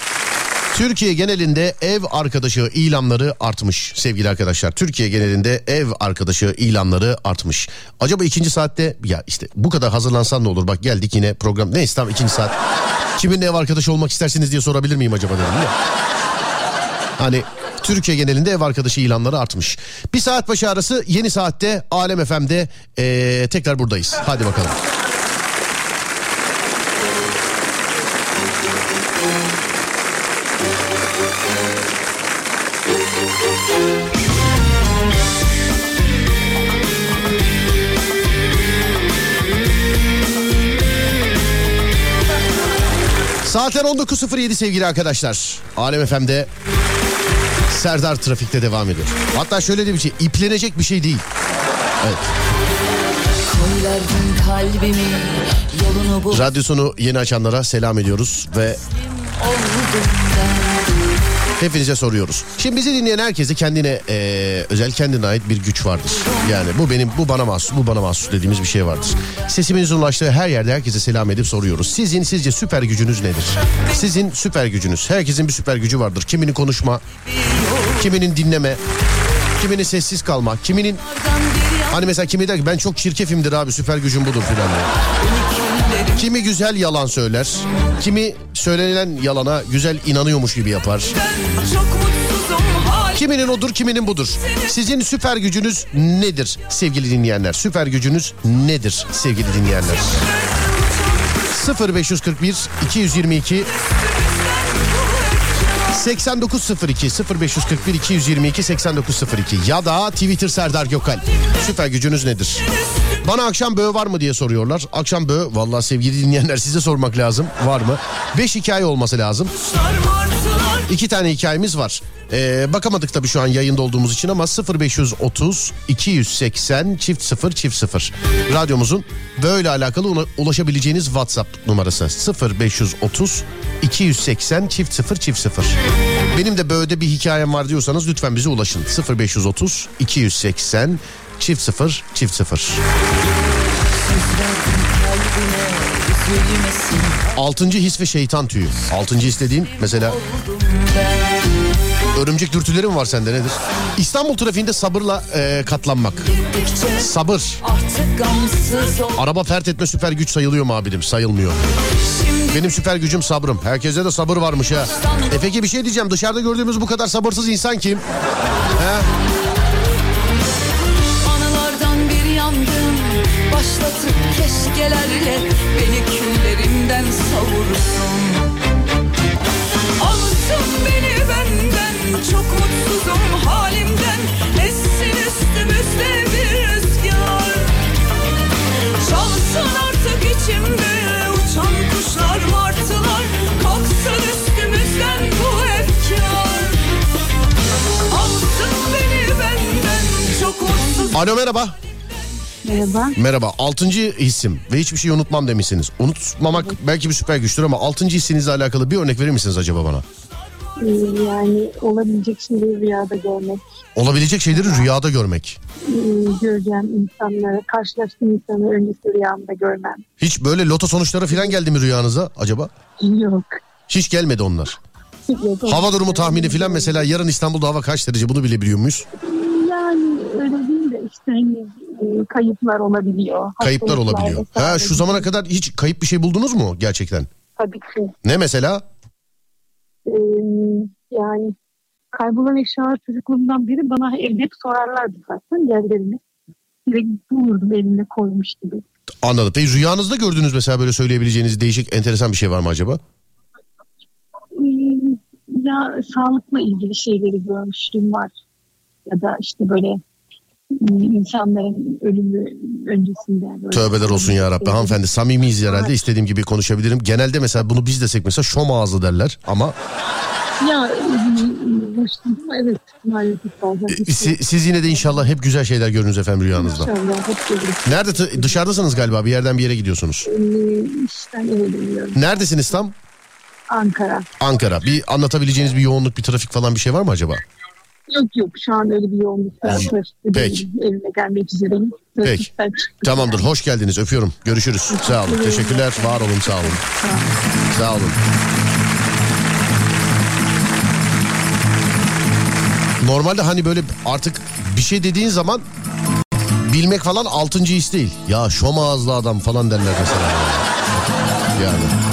Türkiye genelinde ev arkadaşı ilanları artmış sevgili arkadaşlar. Türkiye genelinde ev arkadaşı ilanları artmış. Acaba ikinci saatte ya işte bu kadar hazırlansan ne olur bak geldik yine program. Neyse tamam ikinci saat. Kiminle ev arkadaşı olmak istersiniz diye sorabilir miyim acaba dedim ya. Hani Türkiye genelinde ev arkadaşı ilanları artmış. Bir saat başı arası yeni saatte Alem FM'de ee, tekrar buradayız. Hadi bakalım. Saatler 19.07 sevgili arkadaşlar. Alem FM'de Serdar Trafik'te devam ediyor. Hatta şöyle de bir şey iplenecek bir şey değil. Evet. Radyosunu yeni açanlara selam ediyoruz ve. Hepinize soruyoruz. Şimdi bizi dinleyen herkese kendine eee, özel kendine ait bir güç vardır. Yani bu benim bu bana mahsus bu bana mahsus dediğimiz bir şey vardır. Sesimizin ulaştığı her yerde herkese selam edip soruyoruz. Sizin sizce süper gücünüz nedir? Sizin süper gücünüz. Herkesin bir süper gücü vardır. Kiminin konuşma, kiminin dinleme, kiminin sessiz kalma, kiminin hani mesela kimi der ki ben çok çirkefimdir abi süper gücüm budur filan. Kimi güzel yalan söyler, kimi söylenen yalana güzel inanıyormuş gibi yapar. Kiminin odur kiminin budur. Sizin süper gücünüz nedir sevgili dinleyenler? Süper gücünüz nedir sevgili dinleyenler? 0541 222 8902 0541 222 8902 ya da Twitter Serdar Gökal. Süper gücünüz nedir? Bana akşam böğü var mı diye soruyorlar. Akşam böğü vallahi sevgili dinleyenler size sormak lazım. Var mı? 5 hikaye olması lazım. İki tane hikayemiz var. Ee, bakamadık tabii şu an yayında olduğumuz için ama 0530 280 çift 0 çift 0. Radyomuzun böyle alakalı ula- ulaşabileceğiniz WhatsApp numarası 0530 280 çift 0 çift 0. Benim de böyle bir hikayem var diyorsanız lütfen bize ulaşın. 0530 280 çift 0 çift 0. Altıncı his ve şeytan tüyü. Altıncı his dediğin mesela örümcek dürtüleri mi var sende nedir? İstanbul trafiğinde sabırla e, katlanmak. Sabır. Araba fert etme süper güç sayılıyor mu abidim? Sayılmıyor. Benim süper gücüm sabrım. Herkese de sabır varmış ha. E peki bir şey diyeceğim. Dışarıda gördüğümüz bu kadar sabırsız insan kim? He? Keşkelerle Beni küllerimden savursun Alsın beni benden Çok mutsuzum halimden. Essin üstümüzde bir rüzgar. Çalsın artık içimde Uçan kuşlar martılar. Kalksın üstümüzden bu efkar. Alsın beni benden Çok mutsuz Alo merhaba. Merhaba. Merhaba. Altıncı hissim ve hiçbir şey unutmam demişsiniz. Unutmamak belki bir süper güçtür ama altıncı hissinizle alakalı bir örnek verir misiniz acaba bana? Ee, yani olabilecek şeyleri rüyada görmek. Olabilecek şeyleri rüyada görmek. Ee, göreceğim insanları, karşılaştığım insanı öncesi rüyamda görmem. Hiç böyle loto sonuçları falan geldi mi rüyanıza acaba? Yok. Hiç gelmedi onlar. Yok. Hava durumu tahmini falan mesela yarın İstanbul'da hava kaç derece bunu bile biliyor muyuz? Yani öyle değil de işte hani, kayıplar olabiliyor. Kayıplar olabiliyor. Ha şu zamana kadar hiç kayıp bir şey buldunuz mu gerçekten? Tabii ki. Ne mesela? Ee, yani kaybolan eşyalar çocukluğumdan beri bana evde hep sorarlardı zaten yerlerini. Direkt bulurdum elimle koymuş gibi. Anladım. Peki rüyanızda gördüğünüz mesela böyle söyleyebileceğiniz değişik enteresan bir şey var mı acaba? Ee, ya sağlıkla ilgili şeyleri görmüşlüğüm var. Ya da işte böyle e, insanların ölümü öncesinde. Böyle Tövbeler olsun ya Rabbi. Hanımefendi samimiyiz herhalde. istediğim gibi konuşabilirim. Genelde mesela bunu biz desek mesela şom ağzı derler ama Ya e, başladım evet maalesef bazen. e, si- siz yine de inşallah hep güzel şeyler görünüz efendim rüyanızda. İnşallah hep görürüz. Nerede t- dışarıdasınız galiba bir yerden bir yere gidiyorsunuz. Ee, işten eve dönüyorum. Neredesiniz tam? Ankara. Ankara. Bir anlatabileceğiniz bir yoğunluk, bir trafik falan bir şey var mı acaba? Yok yok şu an öyle bir yoğunluk var. Peki. Evime gelmek üzereyim. Peki. Tamamdır. Hoş geldiniz. Öpüyorum. Görüşürüz. Sağ olun. Teşekkürler. Var olun. Sağ olun. Sağ olun. Normalde hani böyle artık bir şey dediğin zaman bilmek falan altıncı his değil. Ya şom ağızlı adam falan derler mesela. Yani.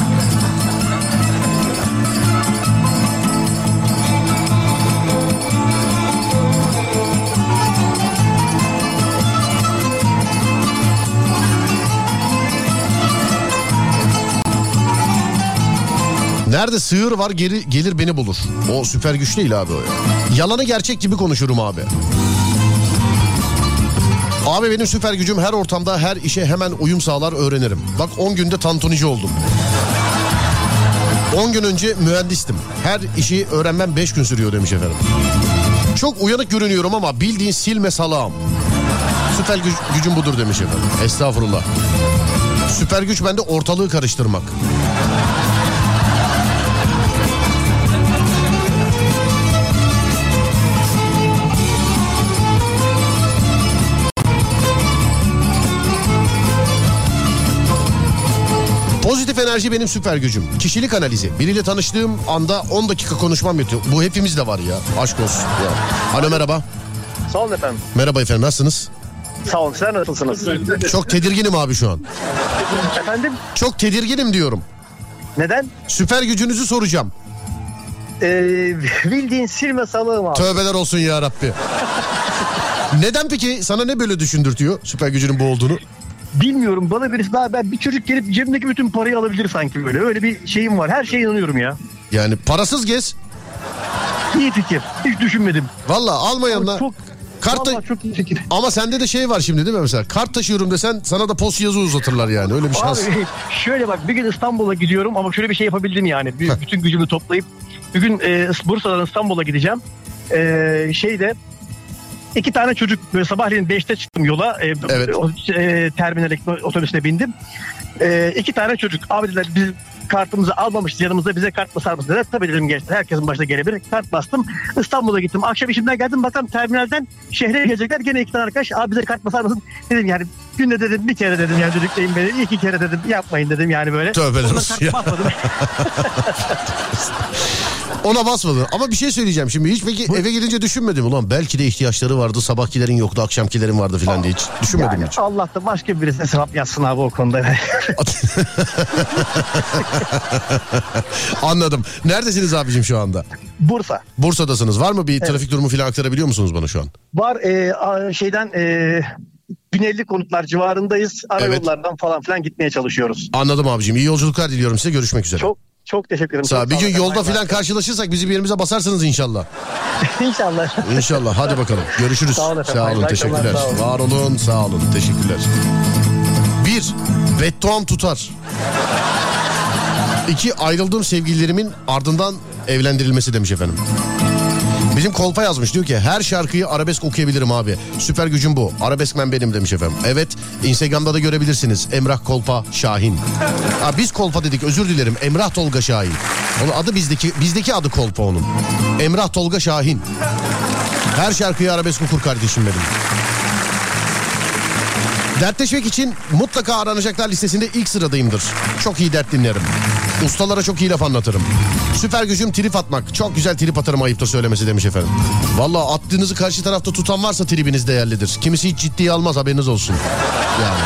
Nerede sığır var geri, gelir beni bulur. O süper güç değil abi o ya. Yalanı gerçek gibi konuşurum abi. Abi benim süper gücüm her ortamda her işe hemen uyum sağlar öğrenirim. Bak 10 günde tantunici oldum. 10 gün önce mühendistim. Her işi öğrenmem 5 gün sürüyor demiş efendim. Çok uyanık görünüyorum ama bildiğin silme salağım. Süper güc- gücüm budur demiş efendim. Estağfurullah. Süper güç bende ortalığı karıştırmak. Pozitif enerji benim süper gücüm. Kişilik analizi. Biriyle tanıştığım anda 10 dakika konuşmam yetiyor. Bu hepimizde var ya. Aşk olsun. Ya. Alo merhaba. Sağ olun efendim. Merhaba efendim nasılsınız? Sağ olun. Sizler nasılsınız? Çok tedirginim abi şu an. Efendim? Çok tedirginim diyorum. Neden? Süper gücünüzü soracağım. Ee, bildiğin silme salığım abi. Tövbeler olsun ya Rabbi. Neden peki? Sana ne böyle düşündürtüyor süper gücünün bu olduğunu? Bilmiyorum bana birisi daha ben bir çocuk gelip cebimdeki bütün parayı alabilir sanki böyle. Öyle bir şeyim var. Her şeye inanıyorum ya. Yani parasız gez. İyi fikir. Hiç düşünmedim. Valla almayanla. Çok Kart Vallahi çok iyi fikir. Ama sende de şey var şimdi değil mi mesela? Kart taşıyorum desen sana da post yazı uzatırlar yani. Öyle bir şans. Abi [LAUGHS] şöyle bak bir gün İstanbul'a gidiyorum ama şöyle bir şey yapabildim yani. Bir- bütün gücümü toplayıp bir gün e, Bursa'dan İstanbul'a gideceğim. E, şeyde iki tane çocuk böyle sabahleyin 5'te çıktım yola. E, Evet. o, e, terminale otobüsüne bindim. E, iki tane çocuk abi dediler biz kartımızı almamışız yanımızda bize kart basar mısın dediler. Tabii dedim gençler herkesin başına gelebilir. Kart bastım. İstanbul'a gittim. Akşam işimden geldim bakalım terminalden şehre gelecekler. Gene iki tane arkadaş abi bize kart basar mısın? Dedim yani günde dedim bir kere dedim yani düdükleyin beni. iki kere dedim yapmayın dedim yani böyle. Tövbeler Ondan kart ya. basmadım. [LAUGHS] [LAUGHS] Ona basmadın. Ama bir şey söyleyeceğim şimdi. Hiç peki eve gidince düşünmedim. Ulan belki de ihtiyaçları vardı. Sabahkilerin yoktu, akşamkilerin vardı falan diye hiç düşünmedim Yani hiç. Allah da başka birisine sevap yazsın abi o konuda. [LAUGHS] Anladım. Neredesiniz abicim şu anda? Bursa. Bursa'dasınız. Var mı bir trafik durumu falan aktarabiliyor musunuz bana şu an? Var e, şeyden e, Güneyli konutlar civarındayız. Ara Evet. yollardan falan filan gitmeye çalışıyoruz. Anladım abicim. İyi yolculuklar diliyorum size. Görüşmek üzere. Çok çok teşekkür ederim. Sağ Bir gün yolda falan karşılaşırsak bizi birbirimize basarsınız inşallah. [LAUGHS] İnşallah. İnşallah. Hadi bakalım. Görüşürüz. Sağ olun efendim. Sağ olun. Teşekkürler. sağ olun. Var olun. Sağ olun. Teşekkürler. Bir. Bedduam tutar. İki. Ayrıldığım sevgililerimin ardından evlendirilmesi demiş efendim. Bizim kolpa yazmış diyor ki her şarkıyı arabesk okuyabilirim abi. Süper gücüm bu. Arabeskmen benim demiş efendim. Evet Instagram'da da görebilirsiniz. Emrah Kolpa Şahin. [LAUGHS] Ha, biz kolpa dedik özür dilerim. Emrah Tolga Şahin. Onun adı bizdeki bizdeki adı kolpa onun. Emrah Tolga Şahin. Her şarkıyı arabesk okur kardeşim benim. Dertleşmek için mutlaka aranacaklar listesinde ilk sıradayımdır. Çok iyi dert dinlerim. Ustalara çok iyi laf anlatırım. Süper gücüm trip atmak. Çok güzel trip atarım ayıptır söylemesi demiş efendim. Valla attığınızı karşı tarafta tutan varsa tribiniz değerlidir. Kimisi hiç ciddiye almaz haberiniz olsun. Yani.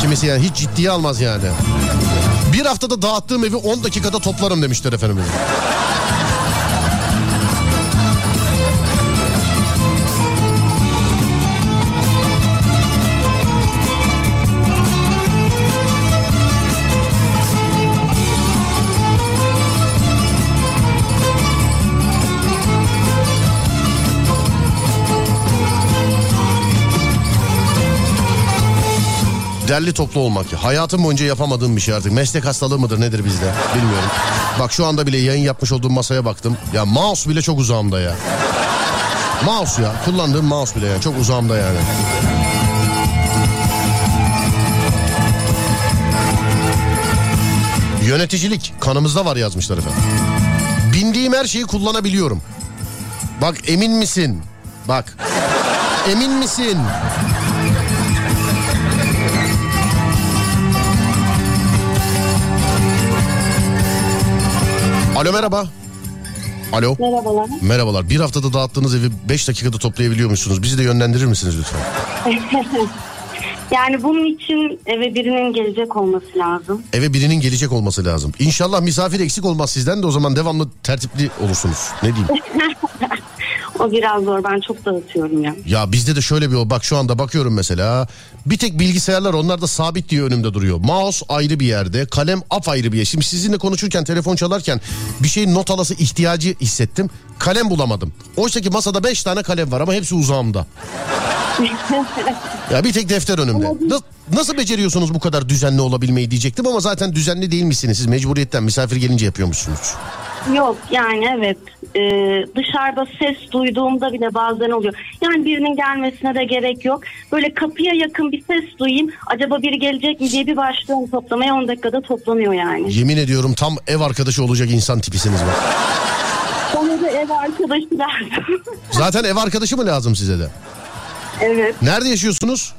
Kimisi yani hiç ciddiye almaz yani. Bir haftada dağıttığım evi 10 dakikada toplarım demişler efendim. Derli toplu olmak. Hayatım boyunca yapamadığım bir şey artık. Meslek hastalığı mıdır nedir bizde bilmiyorum. Bak şu anda bile yayın yapmış olduğum masaya baktım. Ya mouse bile çok uzağımda ya. Mouse ya. Kullandığım mouse bile ya. Çok uzağımda yani. Yöneticilik kanımızda var yazmışlar efendim. Bindiğim her şeyi kullanabiliyorum. Bak emin misin? Bak. Emin misin? Alo merhaba. Alo. Merhabalar. Merhabalar. Bir haftada dağıttığınız evi 5 dakikada toplayabiliyor musunuz? Bizi de yönlendirir misiniz lütfen? [LAUGHS] yani bunun için eve birinin gelecek olması lazım. Eve birinin gelecek olması lazım. İnşallah misafir eksik olmaz sizden de o zaman devamlı tertipli olursunuz. Ne diyeyim? [LAUGHS] o biraz zor. Ben çok dağıtıyorum ya. Ya bizde de şöyle bir o bak şu anda bakıyorum mesela. Bir tek bilgisayarlar onlar da sabit diye önümde duruyor. Mouse ayrı bir yerde, kalem apayrı bir yer. Şimdi sizinle konuşurken, telefon çalarken bir şeyin not alası ihtiyacı hissettim. Kalem bulamadım. Oysa ki masada 5 tane kalem var ama hepsi uzağımda. [LAUGHS] Ya bir tek defter önümde. Na- nasıl beceriyorsunuz bu kadar düzenli olabilmeyi diyecektim ama zaten düzenli değil misiniz? Siz mecburiyetten misafir gelince yapıyormuşsunuz. Yok yani evet Ee, dışarıda ses duyduğumda bile bazen oluyor. Yani birinin gelmesine de gerek yok. Böyle kapıya yakın bir ses duyayım. Acaba biri gelecek mi diye bir başlıyorum toplamaya 10 dakikada toplanıyor yani. Yemin ediyorum tam ev arkadaşı olacak insan tipisiniz bak. Bana da ev arkadaşı lazım. [LAUGHS] Zaten ev arkadaşı mı lazım size de? evet. Nerede yaşıyorsunuz?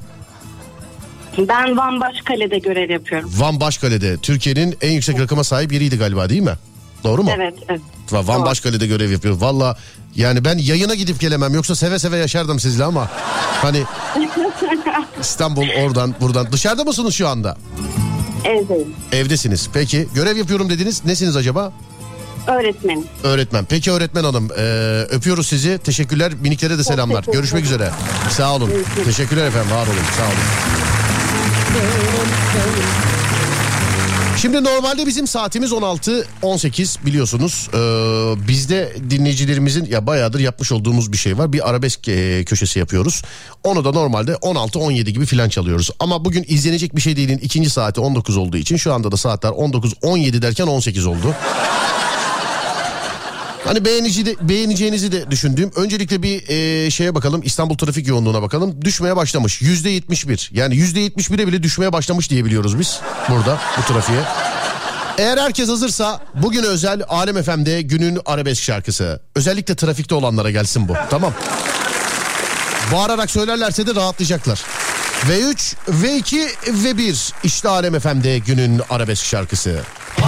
Ben Van Başkale'de görev yapıyorum. Van Başkale'de. Türkiye'nin en yüksek rakama sahip yeriydi galiba değil mi? Doğru mu? Evet evet. Va- Van Başkale'de görev yapıyor. Valla yani ben yayına gidip gelemem. Yoksa seve seve yaşardım sizle ama hani [LAUGHS] İstanbul oradan buradan. Dışarıda mısınız şu anda? Evdeyim. Evdesiniz. Peki görev yapıyorum dediniz. Nesiniz acaba? Öğretmenim. Öğretmen. Peki öğretmen hanım ee, öpüyoruz sizi. Teşekkürler. Miniklere de selamlar. teşekkür Görüşmek üzere. Sağ olun. Teşekkürler efendim. Var olun. Sağ olun. Şimdi normalde bizim saatimiz 16-18 biliyorsunuz. Ee, bizde dinleyicilerimizin ya bayağıdır yapmış olduğumuz bir şey var. Bir arabesk e, köşesi yapıyoruz. Onu da normalde 16-17 gibi filan çalıyoruz. Ama bugün izlenecek bir şey değilin ikinci saati 19 olduğu için şu anda da saatler 19-17 derken 18 oldu. Hani beğenici de, beğeneceğinizi de düşündüğüm. Öncelikle bir e, şeye bakalım İstanbul trafik yoğunluğuna bakalım. Düşmeye başlamış. Yüzde 71. Yani yüzde 71'e bile düşmeye başlamış diye biliyoruz biz burada bu trafiğe. Eğer herkes hazırsa bugün özel Alem FM'de günün arabesk şarkısı. Özellikle trafikte olanlara gelsin bu. Tamam. Bağırarak söylerlerse de rahatlayacaklar. V3, V2 ve 1 işte Alem FM'de günün arabesk şarkısı. Bu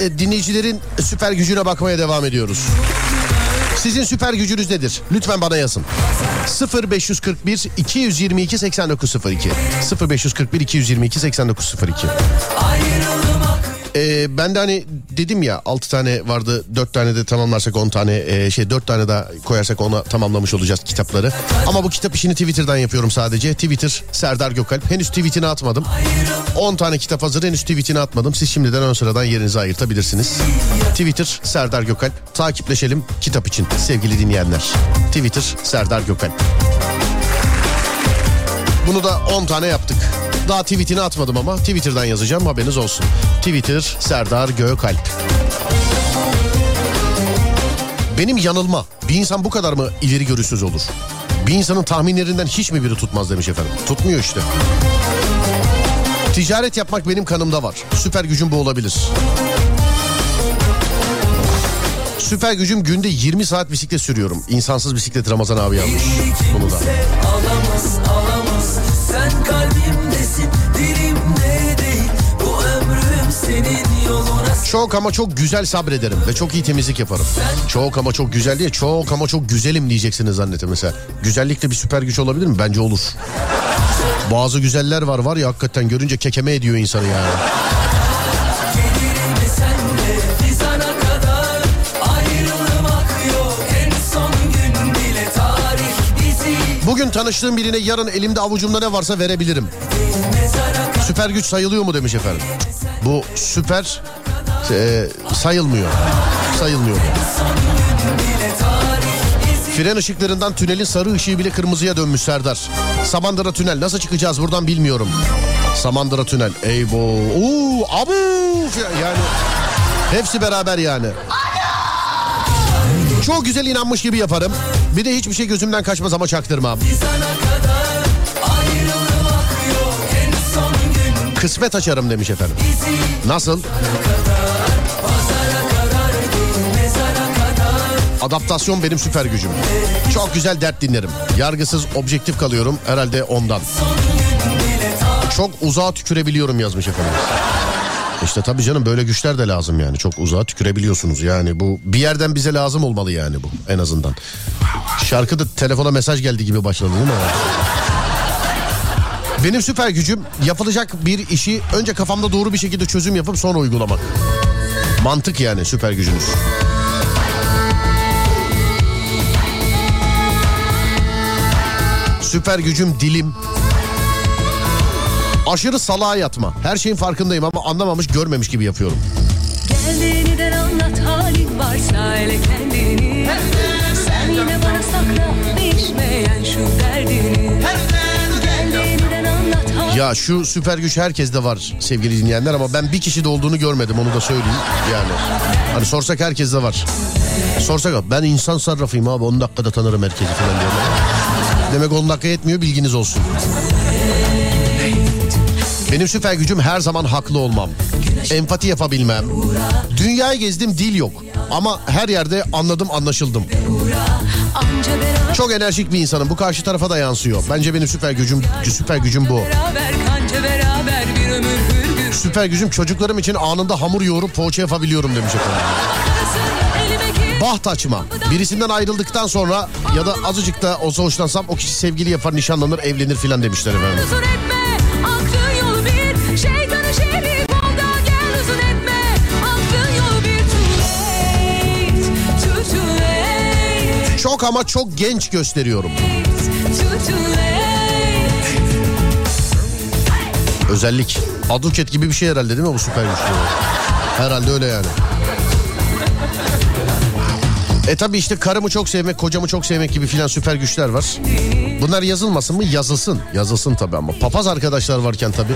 e, dinleyicilerin süper gücüne bakmaya devam ediyoruz. Sizin süper gücünüz nedir? Lütfen bana yazın. 0541 222 8902 0541 222 8902 ee, ben de hani dedim ya 6 tane vardı 4 tane de tamamlarsak 10 tane e, şey 4 tane daha koyarsak ona tamamlamış olacağız kitapları. Ama bu kitap işini Twitter'dan yapıyorum sadece. Twitter Serdar Gökalp. Henüz tweetini atmadım. 10 tane kitap hazır henüz tweetini atmadım. Siz şimdiden ön sıradan yerinizi ayırtabilirsiniz. Twitter Serdar Gökalp. Takipleşelim kitap için sevgili dinleyenler. Twitter Serdar Gökalp. Bunu da 10 tane yaptık. Daha tweetini atmadım ama Twitter'dan yazacağım haberiniz olsun. Twitter Serdar Gökalp. Benim yanılma. Bir insan bu kadar mı ileri görüşsüz olur? Bir insanın tahminlerinden hiç mi biri tutmaz demiş efendim. Tutmuyor işte. Ticaret yapmak benim kanımda var. Süper gücüm bu olabilir. Süper gücüm günde 20 saat bisiklet sürüyorum. İnsansız bisiklet Ramazan abi yazmış. Bunu da. Çok ama çok güzel sabrederim ve çok iyi temizlik yaparım. Çok ama çok güzel diye çok ama çok güzelim diyeceksiniz zannettim mesela. Güzellik de bir süper güç olabilir mi? Bence olur. Bazı güzeller var var ya hakikaten görünce kekeme ediyor insanı yani. Bugün tanıştığım birine yarın elimde avucumda ne varsa verebilirim. Süper güç sayılıyor mu demiş efendim. Bu süper e, sayılmıyor. Sayılmıyor. Fren ışıklarından tünelin sarı ışığı bile kırmızıya dönmüş Serdar. Samandıra tünel nasıl çıkacağız buradan bilmiyorum. Samandıra tünel. Eybo. Oo, abu. Yani hepsi beraber yani. Çok güzel inanmış gibi yaparım. Bir de hiçbir şey gözümden kaçmaz ama çaktırmam. Kadar Kısmet açarım demiş efendim. Nasıl? Pazara Adaptasyon benim süper gücüm. Çok güzel dert dinlerim. Yargısız objektif kalıyorum herhalde ondan. Çok uzağa tükürebiliyorum yazmış efendim. İşte tabii canım böyle güçler de lazım yani. Çok uzağa tükürebiliyorsunuz yani. Bu bir yerden bize lazım olmalı yani bu en azından. Şarkıda telefona mesaj geldi gibi başladı değil mi? Benim süper gücüm yapılacak bir işi önce kafamda doğru bir şekilde çözüm yapıp sonra uygulamak. Mantık yani süper gücünüz. Süper gücüm dilim. Aşırı salağa yatma. Her şeyin farkındayım ama anlamamış görmemiş gibi yapıyorum. Gel yeniden anlat halin varsa hele kendini Sen yine bana sakla değişmeyen şu derdini Ya şu süper güç herkeste var sevgili dinleyenler ama ben bir kişide olduğunu görmedim onu da söyleyeyim yani. Hani sorsak herkeste var. Sorsak ben insan sarrafıyım abi 10 dakikada tanırım herkesi falan diyorlar. Demek 10 dakika yetmiyor bilginiz olsun. Benim süper gücüm her zaman haklı olmam. Empati yapabilmem. Dünyayı gezdim dil yok. Ama her yerde anladım anlaşıldım. Çok enerjik bir insanım. Bu karşı tarafa da yansıyor. Bence benim süper gücüm süper gücüm bu. Süper gücüm çocuklarım için anında hamur yoğurup poğaça yapabiliyorum demiş efendim. Baht açma. Birisinden ayrıldıktan sonra ya da azıcık da olsa hoşlansam o kişi sevgili yapar, nişanlanır, evlenir filan demişler efendim. Çok ama çok genç gösteriyorum. Özellik. Aduket gibi bir şey herhalde değil mi bu süper güçlü? Herhalde öyle yani. E tabi işte karımı çok sevmek, kocamı çok sevmek gibi filan süper güçler var. Bunlar yazılmasın mı? Yazılsın. Yazılsın tabi ama papaz arkadaşlar varken tabi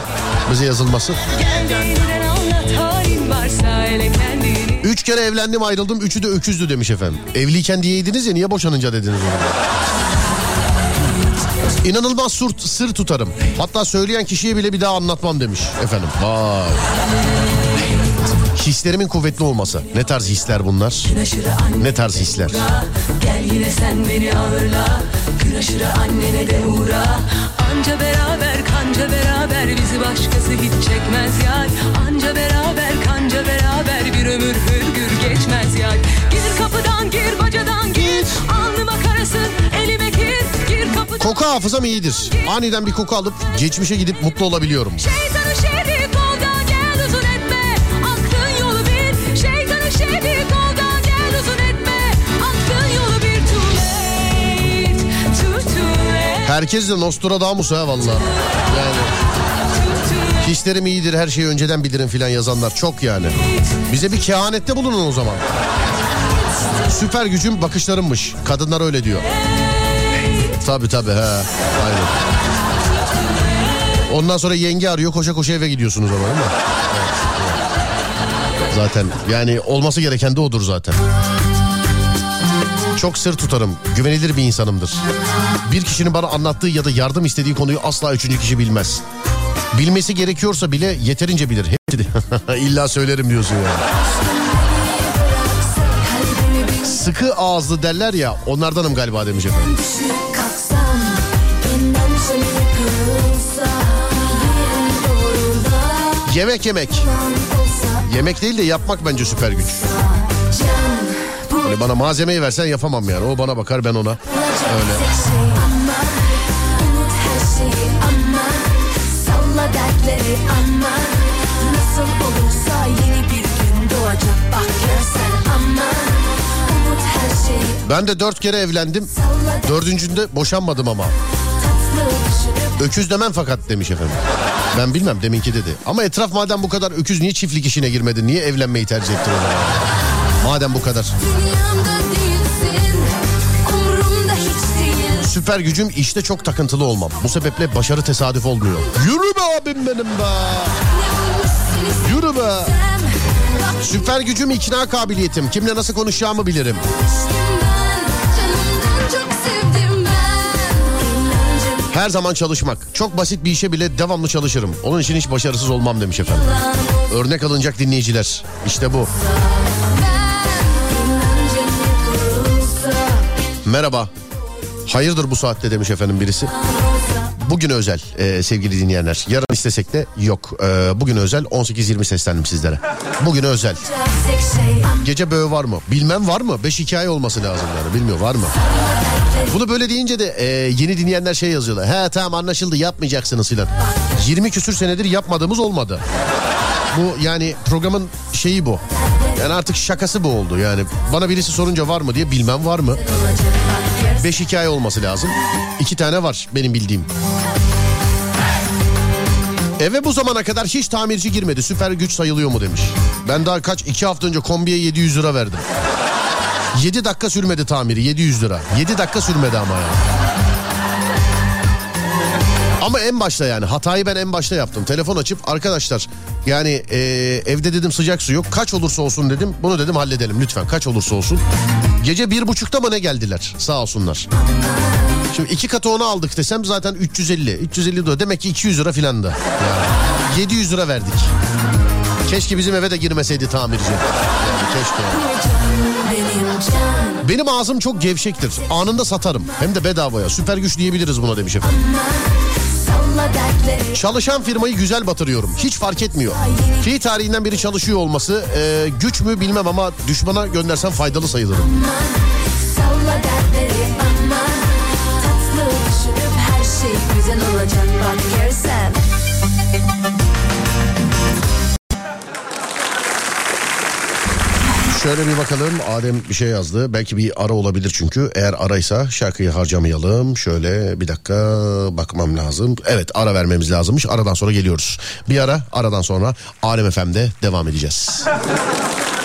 bize yazılması. Gel de yeniden anlat halin varsa hele kendini Üç kere evlendim ayrıldım üçü de öküzdü demiş efendim. Evliyken diyeydiniz ya niye boşanınca dediniz? İnanılmaz sır, sır tutarım. Hatta söyleyen kişiye bile bir daha anlatmam demiş efendim. Vay. Hislerimin kuvvetli olması. Ne tarz hisler bunlar? Ne tarz hisler? Gel yine sen beni ağırla Gün aşırı annene de uğra Anca beraber kanca beraber Bizi başkası hiç çekmez yar Anca beraber kanca beraber Bir ömür hürgür geçmez yar Gir kapıdan gir bacadan gir Alnıma karasın elime gir Gir kapıdan Koku hafızam iyidir. Aniden bir koku alıp geçmişe gidip mutlu olabiliyorum. Şeytanı şerik Herkes de Nostradamus ha valla. Yani hislerim iyidir her şeyi önceden bilirim filan yazanlar çok yani. Bize bir kehanette bulunun o zaman. Süper gücüm bakışlarımmış. Kadınlar öyle diyor. Tabi tabi he. Aynen. Ondan sonra yenge arıyor koşa koşa eve gidiyorsunuz ama değil mi? Evet. Zaten yani olması gereken de odur zaten. Çok sır tutarım. Güvenilir bir insanımdır. Bir kişinin bana anlattığı ya da yardım istediği konuyu asla üçüncü kişi bilmez. Bilmesi gerekiyorsa bile yeterince bilir. [LAUGHS] İlla söylerim diyorsun ya. Sıkı ağızlı derler ya onlardanım galiba demiş efendim. Yemek yemek. Yemek değil de yapmak bence süper güç. Can Hani bana malzemeyi versen yapamam yani. O bana bakar ben ona. Öyle. Ben de dört kere evlendim. Dördüncünde boşanmadım ama. Öküz demem fakat demiş efendim. Ben bilmem deminki dedi. Ama etraf madem bu kadar öküz niye çiftlik işine girmedin? Niye evlenmeyi tercih ettin o? Madem bu kadar. Süper gücüm işte çok takıntılı olmam. Bu sebeple başarı tesadüf olmuyor. Yürü be abim benim be. Yürü be. Süper gücüm ikna kabiliyetim. Kimle nasıl konuşacağımı bilirim. Her zaman çalışmak. Çok basit bir işe bile devamlı çalışırım. Onun için hiç başarısız olmam demiş efendim. Örnek alınacak dinleyiciler. İşte bu. Merhaba. Hayırdır bu saatte demiş efendim birisi. Bugün özel e, sevgili dinleyenler. Yarın istesek de yok. E, bugün özel 18-20 seslendim sizlere. Bugün özel. Gece böğü var mı? Bilmem var mı? 5 hikaye olması lazım yani. Bilmiyor var mı? Bunu böyle deyince de e, yeni dinleyenler şey yazıyorlar. He tamam anlaşıldı yapmayacaksınız filan. 20 küsür senedir yapmadığımız olmadı. Bu yani programın şeyi bu. Yani artık şakası bu oldu yani. Bana birisi sorunca var mı diye bilmem var mı? 5 hikaye olması lazım. İki tane var benim bildiğim. Eve bu zamana kadar hiç tamirci girmedi. Süper güç sayılıyor mu demiş. Ben daha kaç iki hafta önce kombiye 700 lira verdim. 7 dakika sürmedi tamiri 700 lira. 7 dakika sürmedi ama ya. Ama en başta yani hatayı ben en başta yaptım. Telefon açıp arkadaşlar yani e, evde dedim sıcak su yok. Kaç olursa olsun dedim. Bunu dedim halledelim lütfen kaç olursa olsun. Gece bir buçukta ne geldiler sağ olsunlar. Şimdi iki katı onu aldık desem zaten 350. 350 lira demek ki 200 lira filan da. Yani 700 lira verdik. Keşke bizim eve de girmeseydi tamirci. Keşke. Benim can Benim ağzım çok gevşektir. Anında satarım. Hem de bedavaya. Süper güç diyebiliriz buna demiş efendim. Çalışan firmayı güzel batırıyorum. Hiç fark etmiyor. Fi tarihinden beri çalışıyor olması e, güç mü bilmem ama düşmana göndersem faydalı sayılırım. Salla dertleri ama Tatlı düşünüp her şey güzel olacak bak Şöyle bir bakalım. Adem bir şey yazdı. Belki bir ara olabilir çünkü. Eğer araysa şarkıyı harcamayalım. Şöyle bir dakika bakmam lazım. Evet ara vermemiz lazımmış. Aradan sonra geliyoruz. Bir ara aradan sonra Alem FM'de devam edeceğiz. [LAUGHS]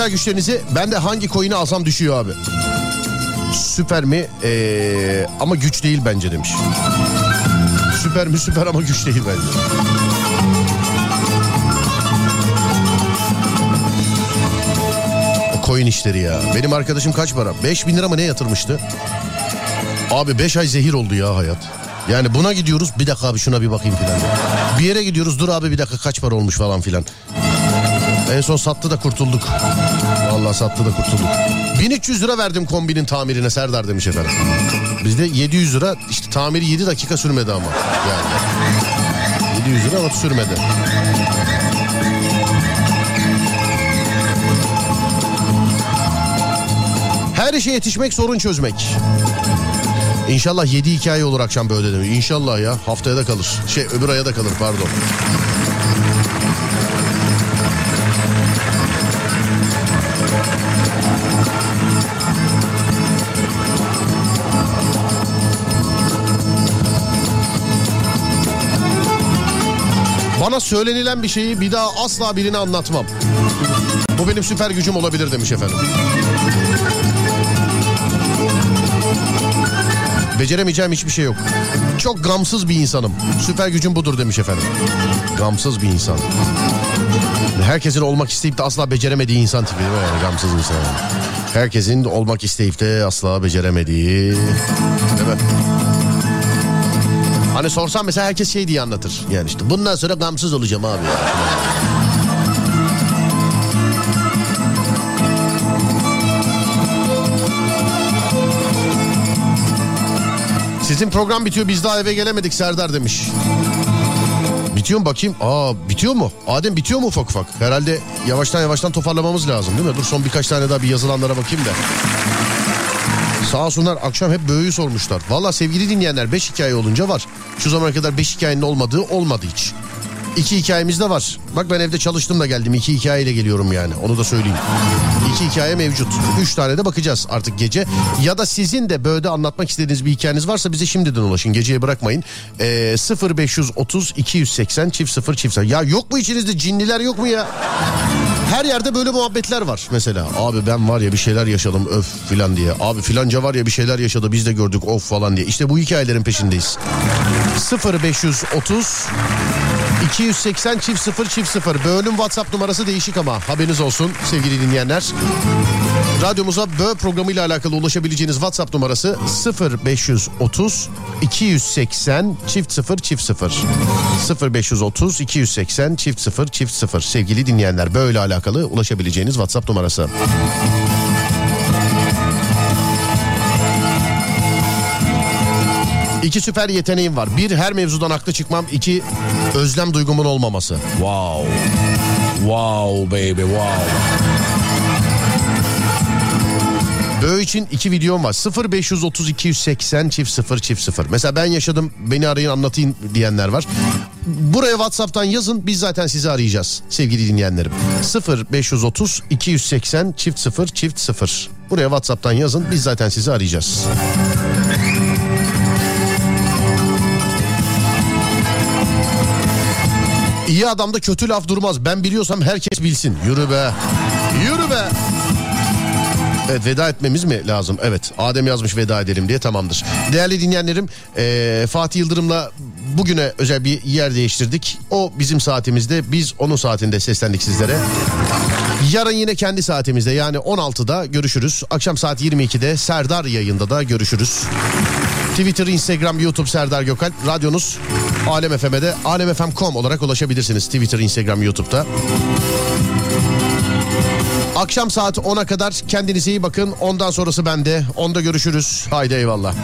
Özel güçlerinizi. Ben de hangi coin'i alsam düşüyor abi. Süper mi? Ee, ama güç değil bence demiş. Süper mi süper ama güç değil bence. O coin işleri ya. Benim arkadaşım kaç para? 5 bin lira mı ne yatırmıştı? Abi 5 ay zehir oldu ya hayat. Yani buna gidiyoruz bir dakika abi şuna bir bakayım filan. Bir yere gidiyoruz dur abi bir dakika kaç para olmuş falan filan. En son sattı da kurtulduk. Vallahi sattı da kurtulduk. 1300 lira verdim kombinin tamirine Serdar demiş efendim. Bizde 700 lira işte tamiri 7 dakika sürmedi ama. Yani 700 lira ama sürmedi. Her işe yetişmek sorun çözmek. İnşallah 7 hikaye olur akşam böyle demiş. İnşallah ya haftaya da kalır. Şey öbür aya da kalır pardon. Söylenilen bir şeyi bir daha asla birine anlatmam. Bu benim süper gücüm olabilir demiş efendim. Beceremeyeceğim hiçbir şey yok. Çok gamsız bir insanım. Süper gücüm budur demiş efendim. Gamsız bir insan. Herkesin olmak isteyip de asla beceremediği insan tipi değil mi? Yani gamsız insan. Herkesin olmak isteyip de asla beceremediği. Değil? Hani sorsam mesela herkes şey diye anlatır. Yani işte bundan sonra gamsız olacağım abi ya. Sizin program bitiyor biz daha eve gelemedik Serdar demiş. Bitiyor mu bakayım? Aa bitiyor mu? Adem bitiyor mu ufak ufak? Herhalde yavaştan yavaştan toparlamamız lazım değil mi? Dur son birkaç tane daha bir yazılanlara bakayım da. Sağ olsunlar akşam hep böğüyü sormuşlar. Valla sevgili dinleyenler 5 hikaye olunca var. Şu zamana kadar 5 hikayenin olmadığı olmadı hiç. İki hikayemiz de var. Bak ben evde çalıştım da geldim. İki hikayeyle geliyorum yani. Onu da söyleyeyim. İki hikaye mevcut. Üç tane de bakacağız artık gece. Ya da sizin de böyle anlatmak istediğiniz bir hikayeniz varsa bize şimdiden ulaşın. Geceye bırakmayın. Ee, 0530 280 çift 0 çift 0. Ya yok mu içinizde cinliler yok mu ya? Her yerde böyle muhabbetler var mesela. Abi ben var ya bir şeyler yaşadım öf filan diye. Abi filanca var ya bir şeyler yaşadı biz de gördük of falan diye. İşte bu hikayelerin peşindeyiz. 0530 280 çift 0 çift 0 bölüm WhatsApp numarası değişik ama haberiniz olsun sevgili dinleyenler. Radyomuza bö programıyla alakalı ulaşabileceğiniz WhatsApp numarası 0530 280 çift 0 çift 0 0530 280 çift 0 çift 0 sevgili dinleyenler böyle alakalı ulaşabileceğiniz WhatsApp numarası. İki süper yeteneğim var. Bir her mevzudan haklı çıkmam. İki özlem duygumun olmaması. Wow. Wow baby wow. Böğ için iki videom var. 0530 280 çift 0 çift 0. Mesela ben yaşadım beni arayın anlatayım diyenler var. Buraya WhatsApp'tan yazın biz zaten sizi arayacağız sevgili dinleyenlerim. 0530 280 çift 0 çift 0. Buraya WhatsApp'tan yazın biz zaten sizi arayacağız. İyi adamda kötü laf durmaz. Ben biliyorsam herkes bilsin. Yürü be. Yürü be. Evet veda etmemiz mi lazım? Evet Adem yazmış veda edelim diye tamamdır. Değerli dinleyenlerim eee, Fatih Yıldırım'la bugüne özel bir yer değiştirdik. O bizim saatimizde biz onun saatinde seslendik sizlere. Yarın yine kendi saatimizde yani 16'da görüşürüz. Akşam saat 22'de Serdar yayında da görüşürüz. Twitter, Instagram, YouTube Serdar Gökalp. Radyonuz Alem FM'de de alemfm.com olarak ulaşabilirsiniz. Twitter, Instagram, YouTube'da. Akşam saat 10'a kadar kendinize iyi bakın. Ondan sonrası bende. Onda görüşürüz. Haydi eyvallah.